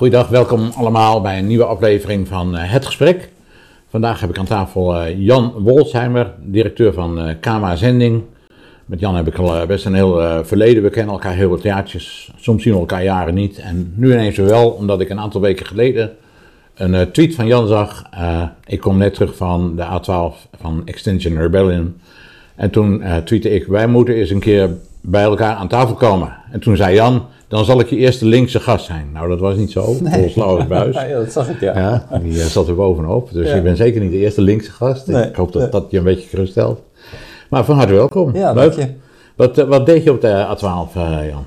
Goedendag, welkom allemaal bij een nieuwe aflevering van uh, Het Gesprek. Vandaag heb ik aan tafel uh, Jan Wolsheimer, directeur van uh, Kama Zending. Met Jan heb ik al best een heel verleden. We kennen elkaar heel wat jaartjes. Soms zien we elkaar jaren niet. En nu ineens wel, omdat ik een aantal weken geleden een tweet van Jan zag. ik kom net terug van de A12 van Extinction Rebellion. En toen tweette ik, wij moeten eens een keer bij elkaar aan tafel komen. En toen zei Jan, dan zal ik je eerste linkse gast zijn. Nou, dat was niet zo. Nee. Paul Buis. ja, dat zag ik, ja. ja die uh, zat er bovenop. Dus je bent zeker niet de eerste linkse gast. ik hoop dat dat je een beetje geruststelt. Maar van harte welkom. Ja, Leuk. dank je. Wat, uh, wat deed je op de A12, uh, Jan?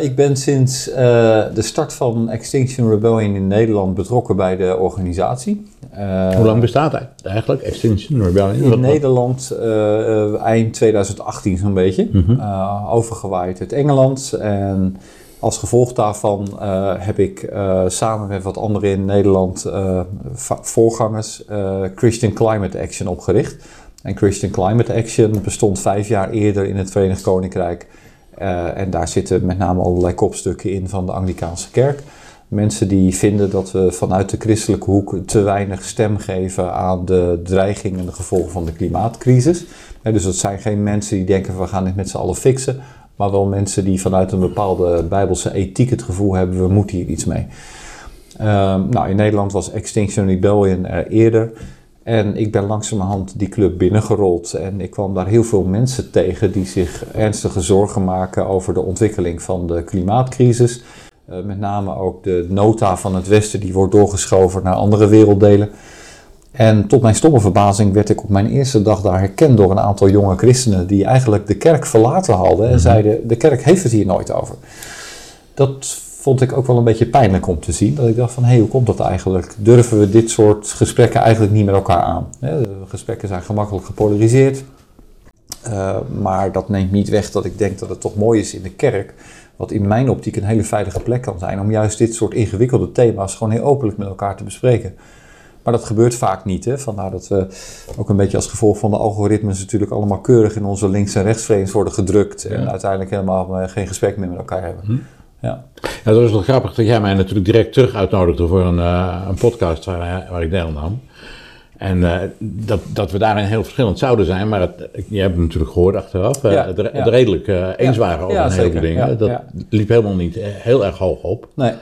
ik ben sinds de start van Extinction Rebellion in Nederland betrokken bij de organisatie. Hoe lang bestaat het eigenlijk, Extinction Rebellion? In Nederland eind 2018 zo'n beetje. -hmm. overgewaaid uit Engeland en als gevolg daarvan uh, heb ik uh, samen met wat anderen in Nederland uh, voorgangers Christian Climate Action opgericht. En Christian Climate Action bestond vijf jaar eerder in het Verenigd Koninkrijk. en daar zitten met name allerlei kopstukken in van de Anglikaanse kerk. Mensen die vinden dat we vanuit de christelijke hoek te weinig stem geven aan de dreigingen en de gevolgen van de klimaatcrisis. dus dat zijn geen mensen die denken we gaan dit met z'n allen fixen maar wel mensen die vanuit een bepaalde bijbelse ethiek het gevoel hebben, we moeten hier iets mee. Um, nou, in Nederland was Extinction Rebellion er eerder. En ik ben langzamerhand die club binnengerold. En ik kwam daar heel veel mensen tegen die zich ernstige zorgen maken over de ontwikkeling van de klimaatcrisis. Uh, met name ook de nota van het Westen, die wordt doorgeschoven naar andere werelddelen. En tot mijn stomme verbazing werd ik op mijn eerste dag daar herkend door een aantal jonge christenen die eigenlijk de kerk verlaten hadden en mhm. zeiden: De kerk heeft het hier nooit over. Dat vond ik ook wel een beetje pijnlijk om te zien. Dat ik dacht van, hé, hey, hoe komt dat eigenlijk? Durven we dit soort gesprekken eigenlijk niet met elkaar aan? De gesprekken zijn gemakkelijk gepolariseerd. Uh, maar dat neemt niet weg dat ik denk dat het toch mooi is in de kerk, wat in mijn optiek een hele veilige plek kan zijn, om juist dit soort ingewikkelde thema's gewoon heel openlijk met elkaar te bespreken. Maar dat gebeurt vaak niet. Hè? Vandaar dat we ook een beetje als gevolg van de algoritmes natuurlijk allemaal keurig in onze links- en rechtsframes worden gedrukt. En uiteindelijk helemaal eh, geen gesprek meer met elkaar hebben. Hm. Ja. ja, dat is wel grappig dat jij mij natuurlijk direct terug uitnodigde voor een, uh, een podcast waar, waar ik deelnam. En uh, dat, dat we daarin heel verschillend zouden zijn, maar het, je hebt het natuurlijk gehoord achteraf, ja, het, het redelijk uh, eens waren over een heleboel dingen. Dat liep helemaal niet heel erg hoog op. Nee.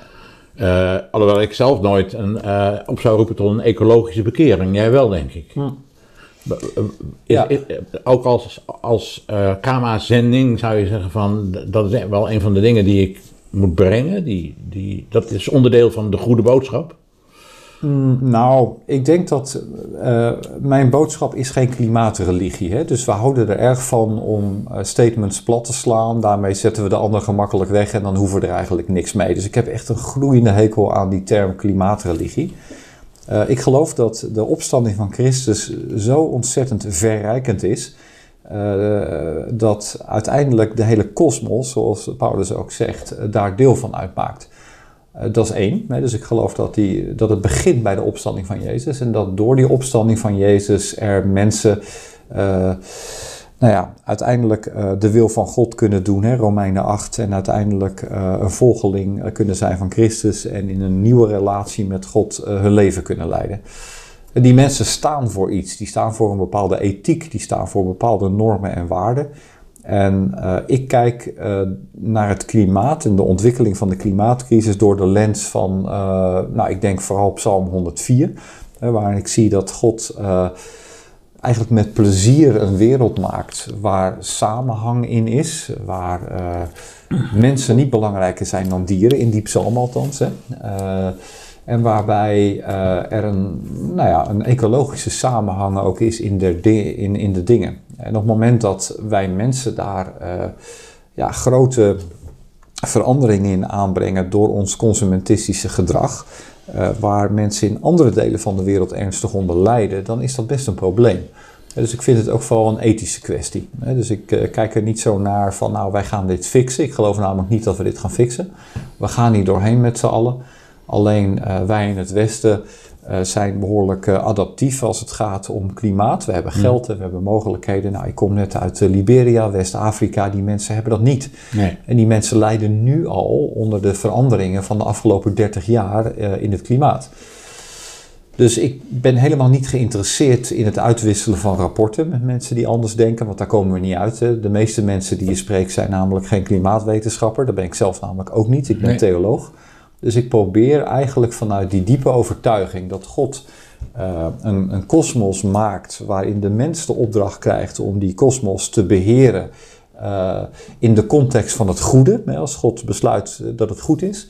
Uh, alhoewel ik zelf nooit een, uh, op zou roepen tot een ecologische bekering. Jij wel, denk ik. Hm. Eh, ja. ook als, als uh, KMA-zending zou je zeggen van... dat is wel een van de dingen die ik moet brengen. Die, die, dat is onderdeel van de goede boodschap. Mm, nou, ik denk dat uh, mijn boodschap is geen klimaatreligie. Hè? Dus we houden er erg van om uh, statements plat te slaan. Daarmee zetten we de ander gemakkelijk weg en dan hoeven we er eigenlijk niks mee. Dus ik heb echt een groeiende hekel aan die term klimaatreligie. Uh, ik geloof dat de opstanding van Christus zo ontzettend verrijkend is. dat uiteindelijk de hele kosmos, zoals Paulus ook zegt, daar deel van uitmaakt. Eh, dat is één. Dus ik geloof dat, die, dat het begint bij de opstanding van Jezus. En dat door die opstanding van Jezus er mensen uh, nou ja, uiteindelijk uh, de wil van God kunnen doen, hè, Romeinen 8. En uiteindelijk een volgeling kunnen zijn van Christus. En in een nieuwe relatie met God hun leven kunnen leiden. En die mensen staan voor iets. Die staan voor een bepaalde ethiek. Die staan voor bepaalde normen en waarden. En uh, ik kijk uh, naar het klimaat en de ontwikkeling van de klimaatcrisis door de lens van, uh, nou ik denk vooral Psalm 104, waarin ik zie dat God eigenlijk met plezier een wereld maakt waar samenhang in is, waar mensen niet belangrijker zijn dan dieren, in die psalm althans. Hè. En waarbij er een, nou ja, een ecologische samenhang ook is in de, in, in de dingen. En op het moment dat wij mensen daar uh, ja, grote veranderingen in aanbrengen door ons consumentistische gedrag, uh, waar mensen in andere delen van de wereld ernstig onder lijden, dan is dat best een probleem. Dus ik vind het ook vooral een ethische kwestie. Dus ik kijk er niet zo naar van, nou, wij gaan dit fixen. Ik geloof namelijk niet dat we dit gaan fixen. We gaan hier doorheen met z'n allen. Alleen wij in het Westen uh, zijn behoorlijk uh, adaptief als het gaat om klimaat. We hebben geld en we hebben mogelijkheden. Nou, ik kom net uit Liberia, West-Afrika. Die mensen hebben dat niet. Nee. En die mensen lijden nu al onder de veranderingen van de afgelopen 30 jaar in het klimaat. Dus ik ben helemaal niet geïnteresseerd in het uitwisselen van rapporten met mensen die anders denken, want daar komen we niet uit. Hè. De meeste mensen die je spreekt zijn namelijk geen klimaatwetenschapper. Dat ben ik zelf namelijk ook niet. Ik ben Nee. theoloog. Dus ik probeer eigenlijk vanuit die diepe overtuiging dat God eh, een kosmos maakt waarin de mens de opdracht krijgt om die kosmos te beheren eh, in de context van het goede. Hè, als God besluit eh, dat het goed is.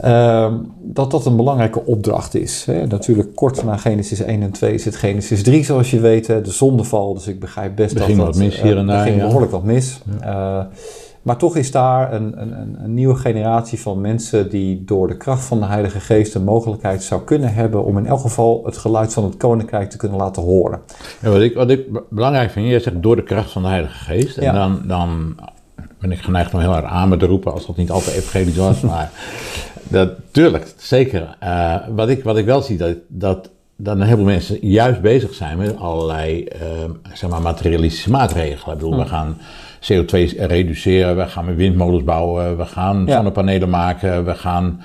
Ehm, dat dat een belangrijke opdracht is. Hè. Natuurlijk kort na Genesis 1 en 2 zit Genesis 3 zoals je weet, hè, de zondeval. Dus ik begrijp best Er dat ging dat... wat mis hier en er daar, ging ja. behoorlijk wat mis. Eh, maar toch is daar een, een, een- nieuwe generatie van mensen die door de kracht van de Heilige Geest een mogelijkheid zou kunnen hebben om in elk geval het geluid van het Koninkrijk te kunnen laten horen. En wat ik, wat ik be- belangrijk vind, jij zegt door de kracht van de Heilige Geest. En Ja. dan, dan ben ik geneigd om heel erg aan me te roepen, als dat niet altijd evangelisch was. maar dat, tuurlijk, zeker. Eh, wat, ik, wat ik wel zie, dat, dat, dat een heleboel mensen juist bezig zijn met allerlei eh, zeg maar materialistische maatregelen. Ik bedoel, we gaan CO2 reduceren, we gaan met windmolens bouwen, we gaan Ja. zonnepanelen maken, we gaan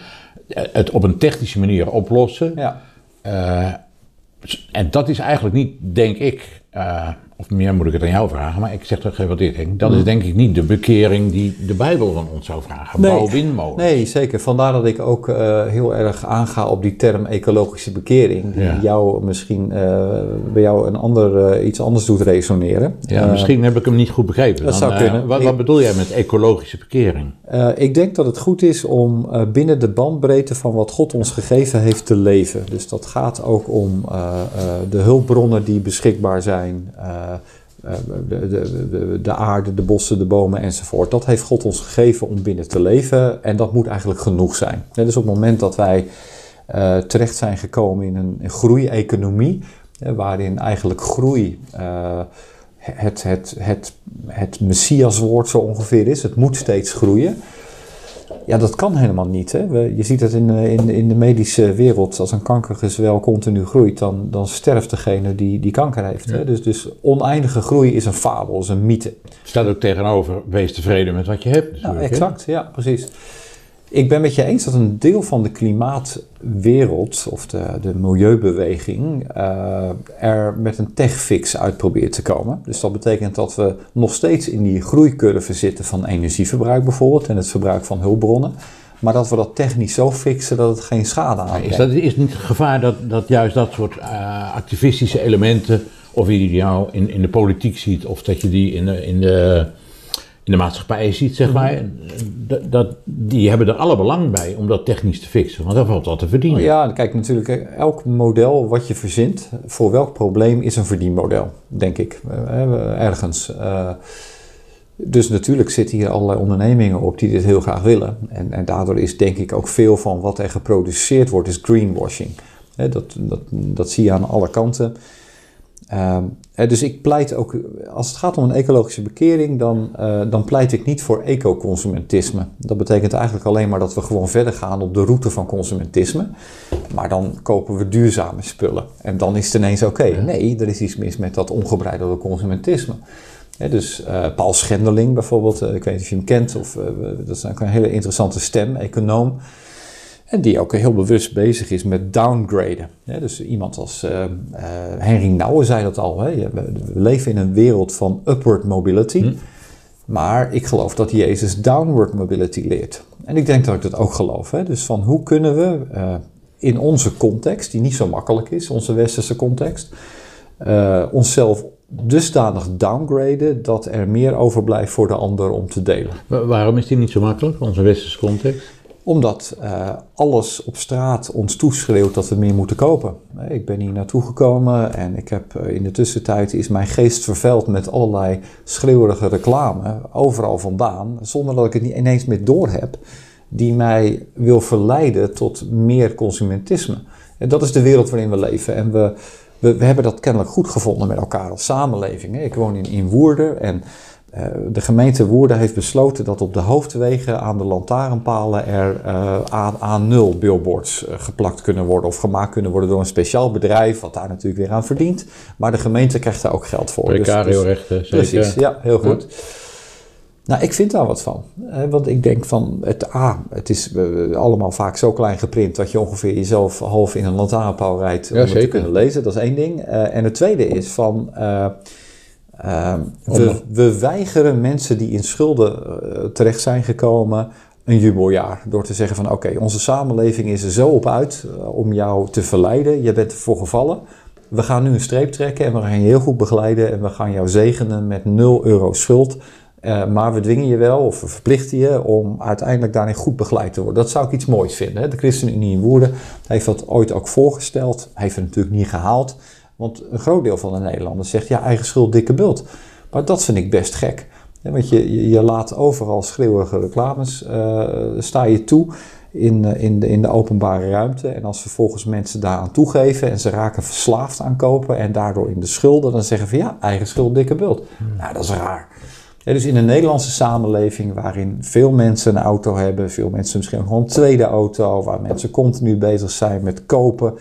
het op een technische manier oplossen. Ja, Eh, en dat is eigenlijk niet, denk ik, eh, of meer moet ik het aan jou vragen, maar ik zeg toch even wat ik denk. Dat is denk ik niet de bekering die de Bijbel van ons zou vragen. Nee. Bouw windmolens. nee, zeker. Vandaar dat ik ook eh, heel erg aanga op die term ecologische bekering. Die Ja. jou misschien eh, bij jou een ander, eh, iets anders doet resoneren. Ja, misschien heb ik hem niet goed begrepen. dat Dan, zou kunnen. wat, wat bedoel jij met ecologische bekering? Ik denk dat het goed is om binnen de bandbreedte van wat God ons gegeven heeft te leven. Dus dat gaat ook om de hulpbronnen die beschikbaar zijn, de, de, de, de aarde, de bossen, de bomen enzovoort. Dat heeft God ons gegeven om binnen te leven en dat moet eigenlijk genoeg zijn. Dus op het moment dat wij eh, terecht zijn gekomen in een, een groeieconomie, eh, waarin eigenlijk groei eh, het, het, het, het messiaswoord zo ongeveer is. Het moet steeds groeien. Ja, dat kan helemaal niet. Hè? We- je ziet het in, de- in, in de medische wereld. Als een kankergezwel continu groeit, dan, dan sterft degene die, die kanker heeft. Hè? Dus, dus oneindige groei is een fabel, is een mythe. Staat ook tegenover, wees tevreden met wat je hebt. Ja, natuurlijk, hè? exact. Ja, precies. Ik ben met je eens dat een deel van de klimaatwereld of de, de milieubeweging eh, er met een techfix uit probeert te komen. Dus dat betekent dat we nog steeds in die groeicurve zitten van energieverbruik bijvoorbeeld en het verbruik van hulpbronnen. Maar dat we dat technisch zo fixen dat het geen schade aanbrengt. Is, dat, is niet het gevaar dat, dat juist dat soort eh, activistische elementen, of je die nou in, in de politiek ziet, of dat je die in de, in de, in de maatschappij ziet, zeg maar, dat, dat, die hebben er alle belang bij om dat technisch te fixen, want daar valt wat te verdienen. Ja, kijk natuurlijk, eh, elk model wat je verzint, voor welk probleem is een verdienmodel, denk ik, eh, ergens. Eh, dus natuurlijk zitten hier allerlei ondernemingen op die dit heel graag willen. En, en daardoor is denk ik ook veel van wat er geproduceerd wordt, is greenwashing. Dat, dat, dat zie je aan alle kanten. Ehm, eh, dus ik pleit ook, als het gaat om een ecologische bekering, dan, eh, dan pleit ik niet voor ecoconsumentisme. Dat betekent eigenlijk alleen maar dat we gewoon verder gaan op de route van consumentisme. Maar dan kopen we duurzame spullen. En dan is het ineens oké. Nee, er is iets mis met dat ongebreidelde consumentisme. Hè, dus eh, Paul Schendeling bijvoorbeeld, eh, ik weet niet of je hem kent, of, eh, dat is ook een hele interessante stem, econoom. En die ook heel bewust bezig is met downgraden. Ja, dus iemand als eh, eh, Henry Nouwen zei dat al. Hè? We, leven in een wereld van upward mobility. Maar ik geloof dat Jezus downward mobility leert. En ik denk dat ik dat ook geloof. Hè? Dus van hoe kunnen we eh, in onze context, die niet zo makkelijk is, onze westerse context, onszelf dusdanig downgraden dat er meer overblijft voor de ander om te delen. Wa- Waarom is die niet zo makkelijk, onze westerse context? Omdat eh, alles op straat ons toeschreeuwt dat we meer moeten kopen. Ik ben hier naartoe gekomen en ik heb eh, in de tussentijd is mijn geest vervuild met allerlei schreeuwerige reclame, overal vandaan, zonder dat ik het ineens meer door heb, die mij wil verleiden tot meer consumentisme. En dat is de wereld waarin we leven. En we, we, we hebben dat kennelijk goed gevonden met elkaar als samenleving. Ik woon in, in Woerden en de gemeente Woerden heeft besloten dat op de hoofdwegen aan de lantaarnpalen er uh, A0 billboards uh, geplakt kunnen worden of gemaakt kunnen worden door een speciaal bedrijf, wat daar natuurlijk weer aan verdient. Maar de gemeente krijgt daar ook geld voor. Precario-rechten, dus, dus, Precies, ja, heel goed. Nou, ik vind daar wat van. want ik denk van, het A, het is allemaal vaak zo klein geprint dat je ongeveer jezelf half in een lantaarnpaal rijdt om ja, het te kunnen lezen. Dat is één ding. en het tweede is van Ehm, we, we, weigeren mensen die in schulden uh, terecht zijn gekomen een jubeljaar. Door te zeggen van oké, onze samenleving is er zo op uit uh, om jou te verleiden. Je bent ervoor gevallen. We gaan nu een streep trekken en we gaan je heel goed begeleiden. En we gaan jou zegenen met 0 euro schuld. Uh, maar we dwingen je wel of we verplichten je om uiteindelijk daarin goed begeleid te worden. Dat zou ik iets moois vinden. Hè? De ChristenUnie in Woerden heeft dat ooit ook voorgesteld. Heeft het natuurlijk niet gehaald. Want een groot deel van de Nederlanders zegt ja, eigen schuld, dikke bult. Maar dat vind ik best gek. Want je, je laat overal schreeuwige reclames, uh, sta je toe in, uh, in, de, in de openbare ruimte. En als vervolgens mensen daaraan toegeven en ze raken verslaafd aan kopen en daardoor in de schulden, dan zeggen van ja, eigen schuld, dikke bult. Hmm. Nou, dat is raar. Ja, dus in een Nederlandse samenleving waarin veel mensen een auto hebben, veel mensen misschien gewoon een tweede auto, waar mensen continu bezig zijn met kopen,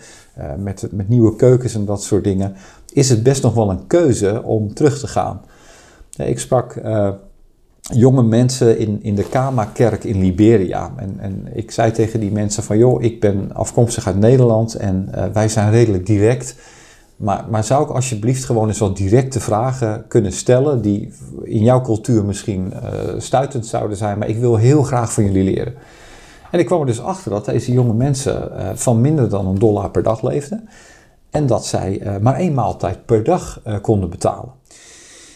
met, met nieuwe keukens en dat soort dingen, is het best nog wel een keuze om terug te gaan. Ik sprak uh, jonge mensen in, in de Kama-kerk in Liberia. En, en ik zei tegen die mensen van, joh, ik ben afkomstig uit Nederland en uh, wij zijn redelijk direct. Maar, maar zou ik alsjeblieft gewoon eens wat directe vragen kunnen stellen die in jouw cultuur misschien uh, stuitend zouden zijn, maar ik wil heel graag van jullie leren. En ik kwam er dus achter dat deze jonge mensen uh, van minder dan een dollar per dag leefden en dat zij uh, maar één maaltijd per dag konden betalen.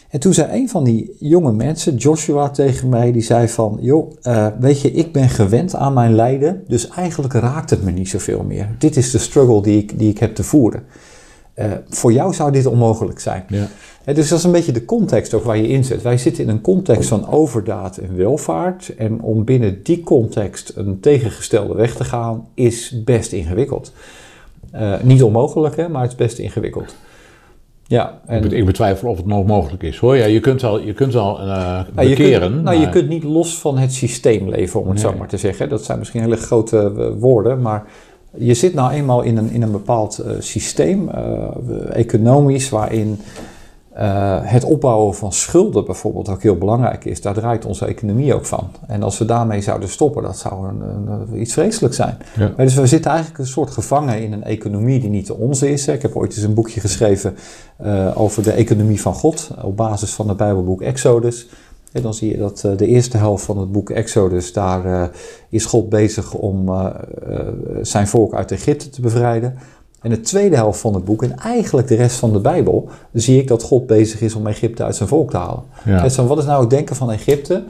En toen zei een van die jonge mensen, Joshua, tegen mij, die zei van, joh, weet je, ik ben gewend aan mijn lijden, dus eigenlijk raakt het me niet zoveel meer. Dit is de struggle die ik, die ik heb te voeren. Voor jou zou dit onmogelijk zijn. Ja. Dus dat is een beetje de context ook waar je in zit. Wij zitten in een context van overdaad en welvaart. En om binnen die context een tegengestelde weg te gaan, is best ingewikkeld. Uh, niet onmogelijk, hè, maar het is best ingewikkeld. Ja, en... Ik betwijfel of het nog mogelijk is hoor. Ja, je kunt al, je kunt al uh, bekeren. Je kunt, nou, maar... je kunt niet los van het systeem leven, om het nee. zo maar te zeggen. Dat zijn misschien hele grote woorden, maar je zit nou eenmaal in een, in een bepaald systeem, economisch, waarin uh, het opbouwen van schulden bijvoorbeeld ook heel belangrijk is. Daar draait onze economie ook van. En als we daarmee zouden stoppen, dat zou een, een, iets vreselijks zijn. Ja. Dus we zitten eigenlijk een soort gevangen in een economie die niet de onze is. Ik heb ooit eens een boekje geschreven over de economie van God, op basis van het Bijbelboek Exodus. En dan zie je dat uh, de eerste helft van het boek Exodus, daar is God bezig om zijn volk uit Egypte te bevrijden. En de tweede helft van het boek, en eigenlijk de rest van de Bijbel, zie ik dat God bezig is om Egypte uit zijn volk te halen. Ja. Dus wat is nou het denken van Egypte?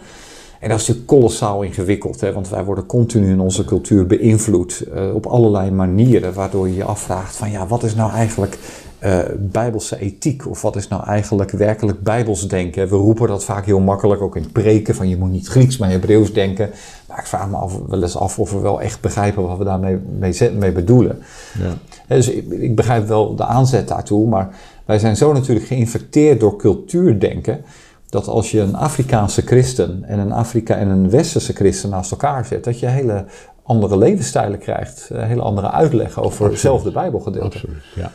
En dat is natuurlijk kolossaal ingewikkeld, hè, want wij worden continu in onze cultuur beïnvloed op allerlei manieren, waardoor je je afvraagt van ja, wat is nou eigenlijk uh, bijbelse ethiek? Of wat is nou eigenlijk werkelijk bijbels denken? We roepen dat vaak heel makkelijk, ook in preken, van je moet niet Grieks, maar Hebreeuws denken. Maar ik vraag me af, wel eens af of we wel echt begrijpen wat we daarmee mee, mee bedoelen. Ja. Dus ik, ik, begrijp wel de aanzet daartoe, maar wij zijn zo natuurlijk geïnfecteerd door cultuurdenken, dat als je een Afrikaanse christen en een Afrika en een westerse christen naast elkaar zet, dat je hele andere levensstijlen krijgt, hele andere uitleg over hetzelfde bijbelgedeelte. Absoluut, ja.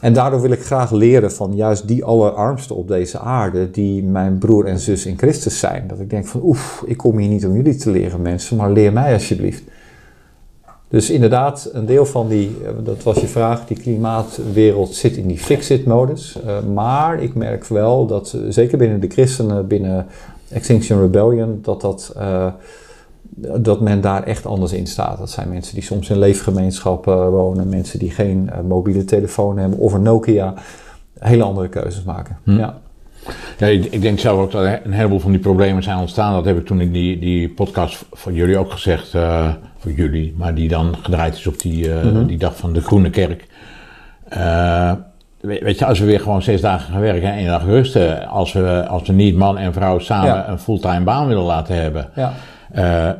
En daardoor wil ik graag leren van juist die allerarmsten op deze aarde, die mijn broer en zus in Christus zijn. Dat ik denk van, oef, ik kom hier niet om jullie te leren mensen, maar leer mij alsjeblieft. Dus inderdaad, een deel van die, eh, dat was je vraag, die klimaatwereld zit in die fix-it-modus. Uh, maar ik merk wel dat, eh, zeker binnen de christenen, binnen Extinction Rebellion, dat dat... dat men daar echt anders in staat. Dat zijn mensen die soms in leefgemeenschappen wonen, mensen die geen uh, mobiele telefoon hebben of een Nokia, hele andere keuzes maken. Hm. Ja. Ja, ik, ik, denk zelf ook dat een heleboel van die problemen zijn ontstaan. Dat heb ik toen in die, die podcast van jullie ook gezegd, uh, voor jullie, maar die dan gedraaid is op die, uh, mm -hmm. die dag van de Groene Kerk. Uh, weet je, als we weer gewoon zes dagen gaan werken en één dag rusten, als we, als we niet man en vrouw samen ja. een fulltime baan willen laten hebben. Ja. Uh,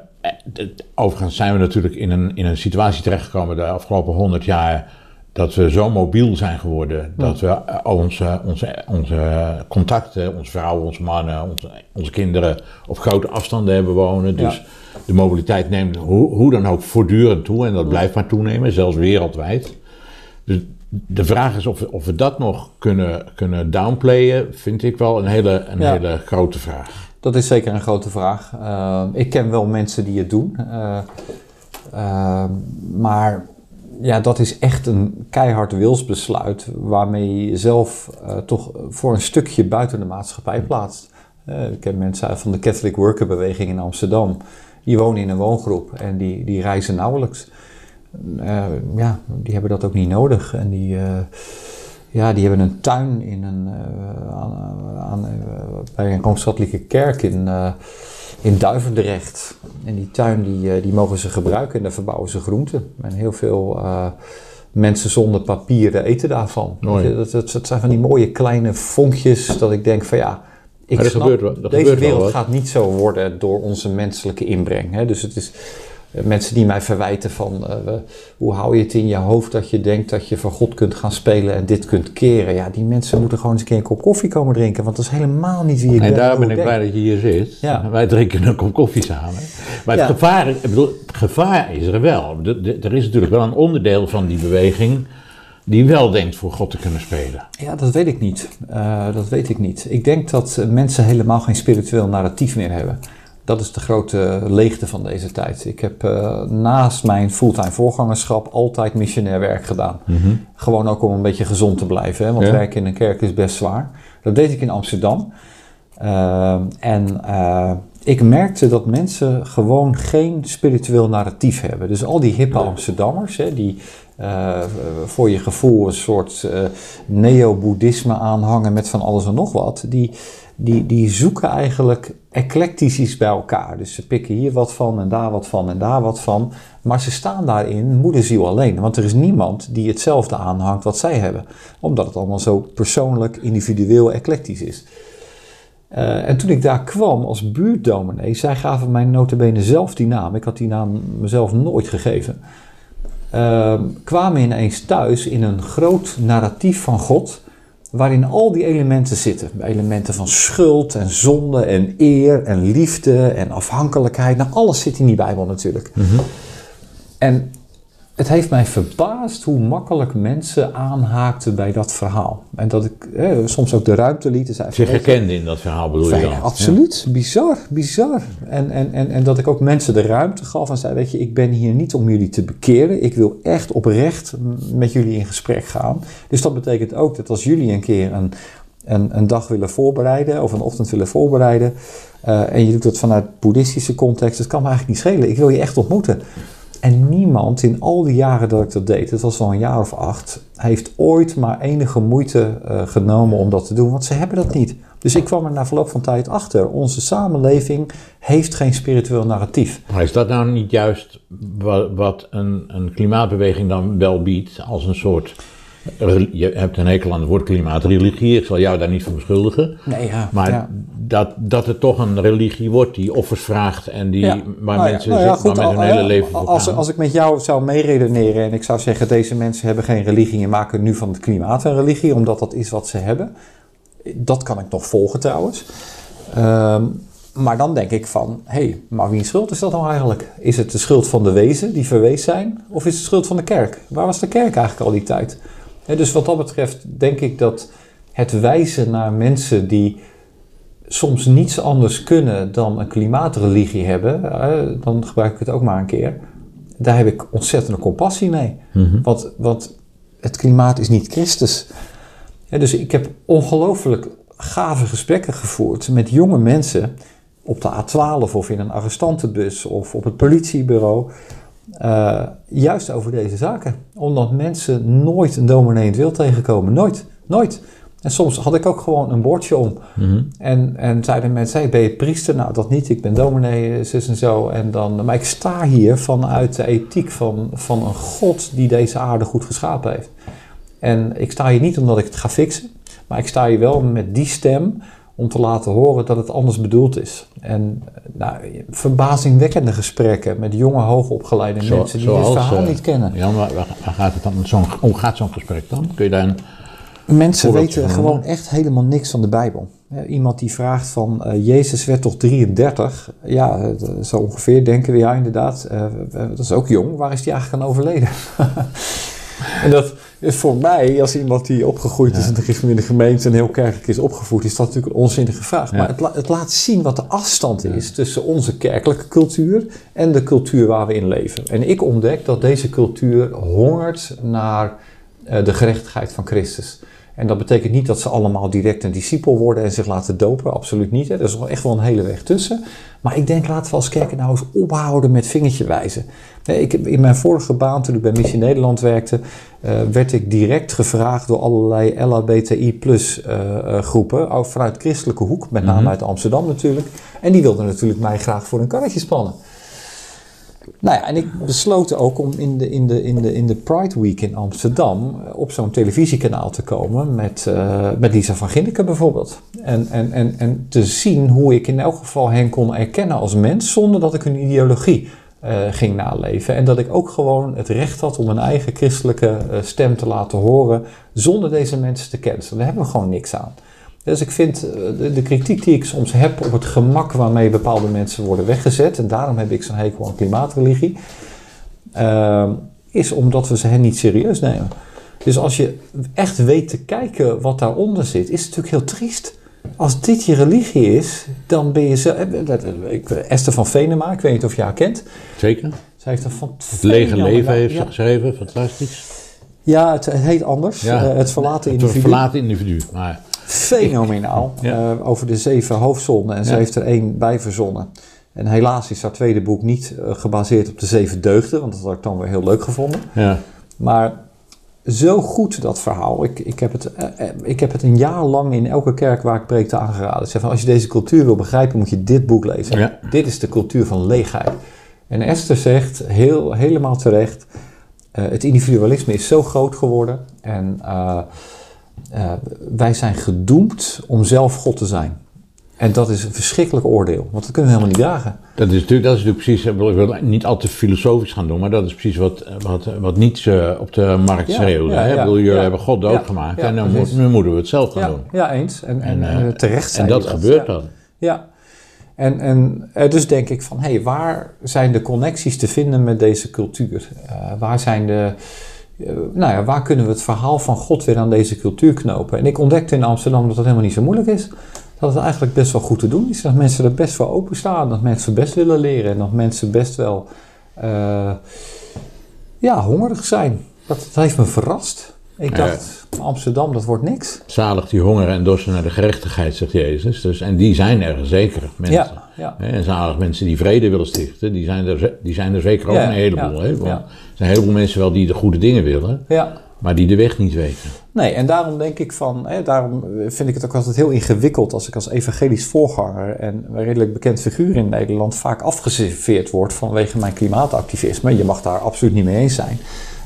overigens zijn we natuurlijk in een, in een situatie terechtgekomen de afgelopen honderd jaar dat we zo mobiel zijn geworden. Dat we onze, onze, onze contacten, onze vrouwen, onze mannen, onze, onze kinderen op grote afstanden hebben wonen. Dus de mobiliteit neemt hoe, hoe dan ook voortdurend toe en dat blijft maar toenemen, zelfs wereldwijd. Dus de vraag is of we, of we dat nog kunnen, kunnen downplayen, vind ik wel een hele, een hele grote vraag. Dat is zeker een grote vraag. Uh, ik ken wel mensen die het doen. Uh, uh, maar ja, dat is echt een keihard wilsbesluit waarmee je jezelf toch voor een stukje buiten de maatschappij plaatst. ik ken mensen van de Catholic Worker Beweging in Amsterdam. Die wonen in een woongroep en die, die reizen nauwelijks. ja, die hebben dat ook niet nodig. En die ja, die hebben een tuin in een, uh, aan, aan, bij een Rooms-Katholieke kerk in, uh, in Duivendrecht. En die tuin die, die mogen ze gebruiken en daar verbouwen ze groenten. En heel veel mensen zonder papieren eten daarvan. Dat, dat, dat, zijn van die mooie kleine vonkjes dat ik denk van ja, ik snap, deze wereld gaat niet zo worden door onze menselijke inbreng. Hè? Dus het is eh, mensen die mij verwijten van uh, hoe hou je het in je hoofd dat je denkt dat je van God kunt gaan spelen en dit kunt keren. Ja, die mensen moeten gewoon eens een keer een kop koffie komen drinken, want dat is helemaal niet wie ik. En daar ben ik blij dat je hier zit. Ja. Wij drinken een kop koffie samen. Maar het, gevaar, ik bedoel, het gevaar is er wel. Er is natuurlijk wel een onderdeel van die beweging die wel denkt voor God te kunnen spelen. Ja, dat weet ik niet. Uh, dat weet ik niet. Ik denk dat mensen helemaal geen spiritueel narratief meer hebben. Dat is de grote leegte van deze tijd. Ik heb uh, naast mijn fulltime voorgangerschap altijd missionair werk gedaan. Mm -hmm. Gewoon ook om een beetje gezond te blijven, hè, want ja. werken in een kerk is best zwaar. Dat deed ik in Amsterdam. Uh, en uh, ik merkte dat mensen gewoon geen spiritueel narratief hebben. Dus al die hippe Amsterdammers, hè, die uh, voor je gevoel een soort neo-boeddhisme aanhangen met van alles en nog wat, die, die, die zoeken eigenlijk eclectisch bij elkaar. Dus ze pikken hier wat van en daar wat van en daar wat van. Maar ze staan daarin moederziel alleen. Want er is niemand die hetzelfde aanhangt wat zij hebben. Omdat het allemaal zo persoonlijk, individueel, eclectisch is. Uh, en toen ik daar kwam als buurtdominee, zij gaven mij notabene zelf die naam. Ik had die naam mezelf nooit gegeven. Uh, kwamen ineens thuis in een groot narratief van God waarin al die elementen zitten. Elementen van schuld en zonde en eer en liefde en afhankelijkheid. Nou, alles zit in die Bijbel natuurlijk. Mm -hmm. En het heeft mij verbaasd hoe makkelijk mensen aanhaakten bij dat verhaal. En dat ik soms ook de ruimte liet. Zich herkende in dat verhaal bedoel je dan? absoluut, ja. bizar, bizar. En, en, en, en dat ik ook mensen de ruimte gaf en zei, weet je, ik ben hier niet om jullie te bekeren. Ik wil echt oprecht met jullie in gesprek gaan. Dus dat betekent ook dat als jullie een keer een, een, een dag willen voorbereiden of een ochtend willen voorbereiden... Uh, en je doet dat vanuit boeddhistische context, dat kan me eigenlijk niet schelen. Ik wil je echt ontmoeten. En niemand in al die jaren dat ik dat deed, het was al een jaar of acht, heeft ooit maar enige moeite uh, genomen om dat te doen, want ze hebben dat niet. Dus ik kwam er na verloop van tijd achter. Onze samenleving heeft geen spiritueel narratief. Maar is dat nou niet juist wat, wat een, een klimaatbeweging dan wel biedt als een soort je hebt een hekel aan het woord klimaatreligie, ik zal jou daar niet voor beschuldigen. Nee, ja, maar ja. Dat, dat het toch een religie wordt die offers vraagt en die, ja. waar nou mensen nou goed, waar met hun hele leven voor als, als ik met jou zou meeredeneren en ik zou zeggen deze mensen hebben geen religie en maken nu van het klimaat een religie, omdat dat is wat ze hebben. Dat kan ik nog volgen trouwens. Um, maar dan denk ik van, hé, hey, maar wie schuld is dat nou eigenlijk? Is het de schuld van de wezen die verwees zijn? Of is het de schuld van de kerk? Waar was de kerk eigenlijk al die tijd? Dus wat dat betreft denk ik dat het wijzen naar mensen die soms niets anders kunnen dan een klimaatreligie hebben, dan gebruik ik het ook maar een keer. Daar heb ik ontzettende compassie mee. Mm want, want het klimaat is niet Christus. dus ik heb ongelooflijk gave gesprekken gevoerd met jonge mensen op de A12 of in een arrestantenbus of op het politiebureau. Uh, juist over deze zaken. Omdat mensen nooit een dominee in het wild tegenkomen. Nooit. Nooit. En soms had ik ook gewoon een bordje om. Mm -hmm. en, en zeiden mensen, hey, ben je priester? Nou, dat niet. Ik ben dominee, zus en zo. En dan, maar ik sta hier vanuit de ethiek van, van een God die deze aarde goed geschapen heeft. En ik sta hier niet omdat ik het ga fixen. Maar ik sta hier wel met die stem om te laten horen dat het anders bedoeld is. En nou, verbazingwekkende gesprekken met jonge, hoogopgeleide Zo- mensen die zoals, dit verhaal eh, niet kennen. Jan, waar, waar- waar gaat het dan? Zo'n, hoe gaat zo'n gesprek dan? Kun je daar een... Mensen weten van gewoon echt helemaal niks van de Bijbel. Ja, Iemand die vraagt van, eh, Jezus werd toch 33? Ja, eh, zo ongeveer denken we, ja inderdaad. Dat is ook jong, waar is die eigenlijk aan overleden? en dat is voor mij, als iemand die opgegroeid is in de gereformeerde gemeente en heel kerkelijk is opgevoed, is dat natuurlijk een onzinnige vraag. Maar het, la- het laat zien wat de afstand is tussen onze kerkelijke cultuur en de cultuur waar we in leven. En ik ontdek dat deze cultuur hongert naar eh, de gerechtigheid van Christus. En dat betekent niet dat ze allemaal direct een discipel worden en zich laten dopen. Absoluut niet. Hè. Er is wel echt wel een hele weg tussen. Maar ik denk, laten we als kerken nou eens ophouden met vingertje wijzen. Ik, in mijn vorige baan, toen ik bij Missie Nederland werkte, eh, werd ik direct gevraagd door allerlei LHBTI plus eh, eh, groepen, ook vanuit christelijke hoek, met name uit Amsterdam natuurlijk. En die wilden natuurlijk mij graag voor een karretje spannen. Nou ja, en ik besloot ook om in de, in de, in de, in de Pride Week in Amsterdam eh, op zo'n televisiekanaal te komen met, eh, met Lisa van Ginneken bijvoorbeeld. En, en, en, en te zien hoe ik in elk geval hen kon erkennen als mens zonder dat ik hun ideologie eh, ging naleven. En dat ik ook gewoon het recht had om een eigen christelijke stem te laten horen zonder deze mensen te kennen. Daar hebben we gewoon niks aan. Dus ik vind eh, de, de kritiek die ik soms heb op het gemak waarmee bepaalde mensen worden weggezet, en daarom heb ik zo'n hekel aan klimaatreligie, eh, is omdat we ze hen niet serieus nemen. Dus als je echt weet te kijken wat daaronder zit, is het natuurlijk heel triest. Als dit je religie is, dan ben je zo. eh, Esther van Venema, ik weet niet of je haar kent. Zeker? Zij heeft een van Het lege leven heeft ze geschreven, fantastisch. ja, het, het heet anders. Ja. Het verlaten Het individu. verlaten individu. Maar Fenomenaal. Ja. eh, over de zeven hoofdzonden. En ze heeft er één bij verzonnen. En helaas is haar tweede boek niet eh, gebaseerd op de zeven deugden. Want dat had ik dan weer heel leuk gevonden. ja, Maar zo goed dat verhaal. Ik, ik, heb het, eh, ik heb het een jaar lang in elke kerk waar ik preekte aangeraden. Ik zeg van, als je deze cultuur wil begrijpen, moet je dit boek lezen. Ja. Dit is de cultuur van leegheid. En Esther zegt heel, helemaal terecht: het individualisme is zo groot geworden. En eh, eh, wij zijn gedoemd om zelf God te zijn. En dat is een verschrikkelijk oordeel, want dat kunnen we helemaal niet dragen. dat is natuurlijk, dat is natuurlijk precies, ik wil- ik wil niet al te filosofisch gaan doen, maar dat is precies wat, wat, wat Nietzsche op de markt schreeuwde. ja, jullie hebben God doodgemaakt en dan moet- nu moeten we het zelf gaan doen. ja eens. En, en, En, eh, eh, terecht zijn En dat gebeurt dan. Ja. En, en eh, dus denk ik van, hé, hey, waar zijn de connecties te vinden met deze cultuur? Eh, waar zijn de... eh, nou ja, waar kunnen we het verhaal van God weer aan deze cultuur knopen? En ik ontdekte in Amsterdam dat dat helemaal niet zo moeilijk is. Dat het eigenlijk best wel goed te doen is. Dat mensen er best wel openstaan. Dat mensen best willen leren. En dat mensen best wel eh, ja, hongerig zijn. Dat heeft me verrast. Ik dacht, Amsterdam, dat wordt niks. Zalig die honger en dorsten naar de gerechtigheid, zegt Jezus. Dus, en die zijn er zeker, mensen. Ja, En zalig mensen die vrede willen stichten, die zijn er, die zijn er zeker ook Ja, een heleboel. hè? Want. Er zijn een heleboel mensen wel die de goede dingen willen, Ja, maar die de weg niet weten. Nee, en daarom denk ik van, hè, daarom vind ik het ook altijd heel ingewikkeld als ik als evangelisch voorganger en een redelijk bekend figuur in Nederland vaak afgeserveerd word vanwege mijn klimaatactivisme. Je mag daar absoluut niet mee eens zijn.